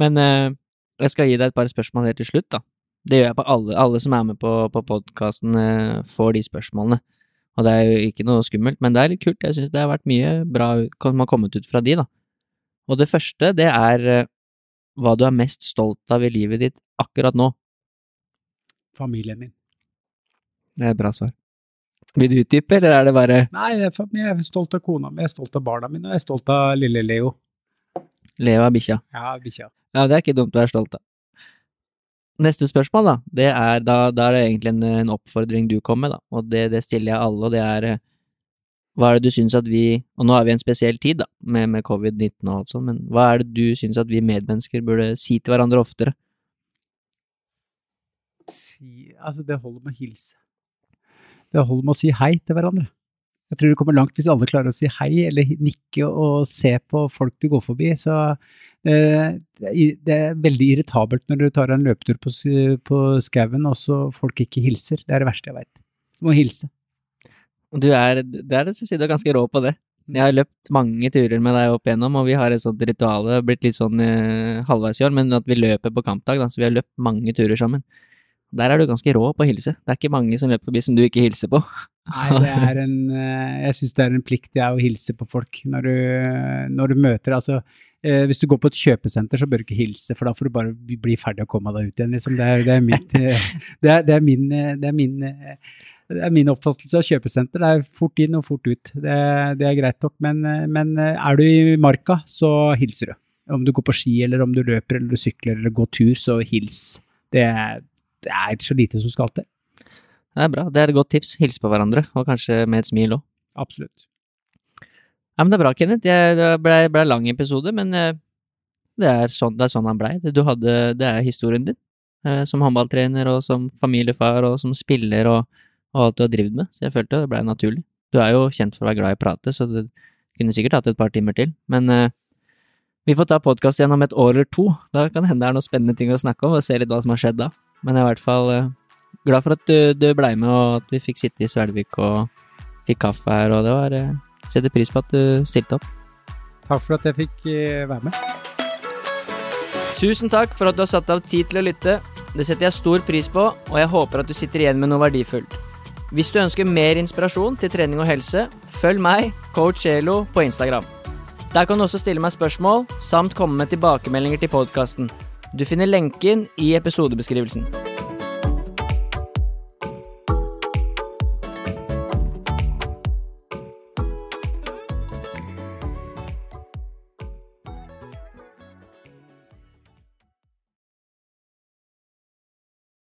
Men uh, jeg skal gi deg et par spørsmål helt til slutt, da. Det gjør jeg på alle. Alle som er med på, på podkasten, eh, får de spørsmålene. Og det er jo ikke noe skummelt, men det er litt kult. Jeg syns det har vært mye bra som har kommet ut fra de, da. Og det første, det er uh, hva du er mest stolt av i livet ditt akkurat nå. Familien min. Det er et bra svar. Vil du utdype, eller er det bare Nei, jeg er stolt av kona mi, jeg er stolt av barna mine, og jeg er stolt av lille Leo. Leo er bikkja? Ja, bikkja. Ja, det er ikke dumt å være stolt av. Neste spørsmål, da, det er, da, da er det egentlig en, en, oppfordring du kom med, da, og det, det, stiller jeg alle, og det er eh, hva er det du syns at vi, og nå er vi i en spesiell tid, da, med, med covid-19 og alt sånt, men hva er det du syns at vi medmennesker burde si til hverandre oftere? Si, altså, det holder med å hilse. Det holder med å si hei til hverandre. Jeg tror du kommer langt hvis alle klarer å si hei eller nikke og se på folk du går forbi. Så eh, det er veldig irritabelt når du tar en løpetur på, på skauen og så folk ikke hilser. Det er det verste jeg veit. Du må hilse. Du er, det er det som sier du er ganske rå på det. Jeg har løpt mange turer med deg opp igjennom, og vi har et sånt ritual, det har blitt litt sånn eh, halvveis i år, men at vi løper på kampdag, da, så vi har løpt mange turer sammen. Der er du ganske rå på å hilse. Det er ikke mange som løper forbi som du ikke hilser på. Nei, det er en eh, Jeg syns det er en plikt jeg å hilse på folk når du, når du møter Altså, eh, hvis du går på et kjøpesenter, så bør du ikke hilse, for da får du bare bli ferdig og komme deg ut igjen, liksom. Det er, det er, mitt, eh, det er, det er min, det er min det er min oppfattelse av kjøpesenter. Det er fort inn og fort ut. Det, det er greit nok, men, men, er du i marka, så hilser du. Om du går på ski, eller om du løper, eller du sykler, eller går tur, så hils. Det, det er så lite som skal til. Det er bra. Det er et godt tips. Hilse på hverandre, og kanskje med et smil òg. Absolutt. Ja, men det er bra, Kenneth. Det ble, ble lang episode, men eh, det er sånn, det er sånn han blei. Det er historien din. Eh, som håndballtrener og som familiefar og som spiller og, og alt du har drevet med. Så jeg følte det blei naturlig. Du er jo kjent for å være glad i å prate, så det kunne sikkert hatt et par timer til. Men uh, vi får ta podkast igjen om et år eller to. Da kan det hende det er noen spennende ting å snakke om, og se litt hva som har skjedd da. Men jeg er i hvert fall uh, glad for at du, du blei med, og at vi fikk sitte i Svelvik og fikk kaffe her, og det var uh, Setter pris på at du stilte opp. Takk for at jeg fikk uh, være med. Tusen takk for at du har satt av tid til å lytte. Det setter jeg stor pris på, og jeg håper at du sitter igjen med noe verdifullt. Hvis du ønsker mer inspirasjon til trening og helse, følg meg, coach Elo, på Instagram. Der kan du også stille meg spørsmål, samt komme med tilbakemeldinger til podkasten. Du finner lenken i episodebeskrivelsen.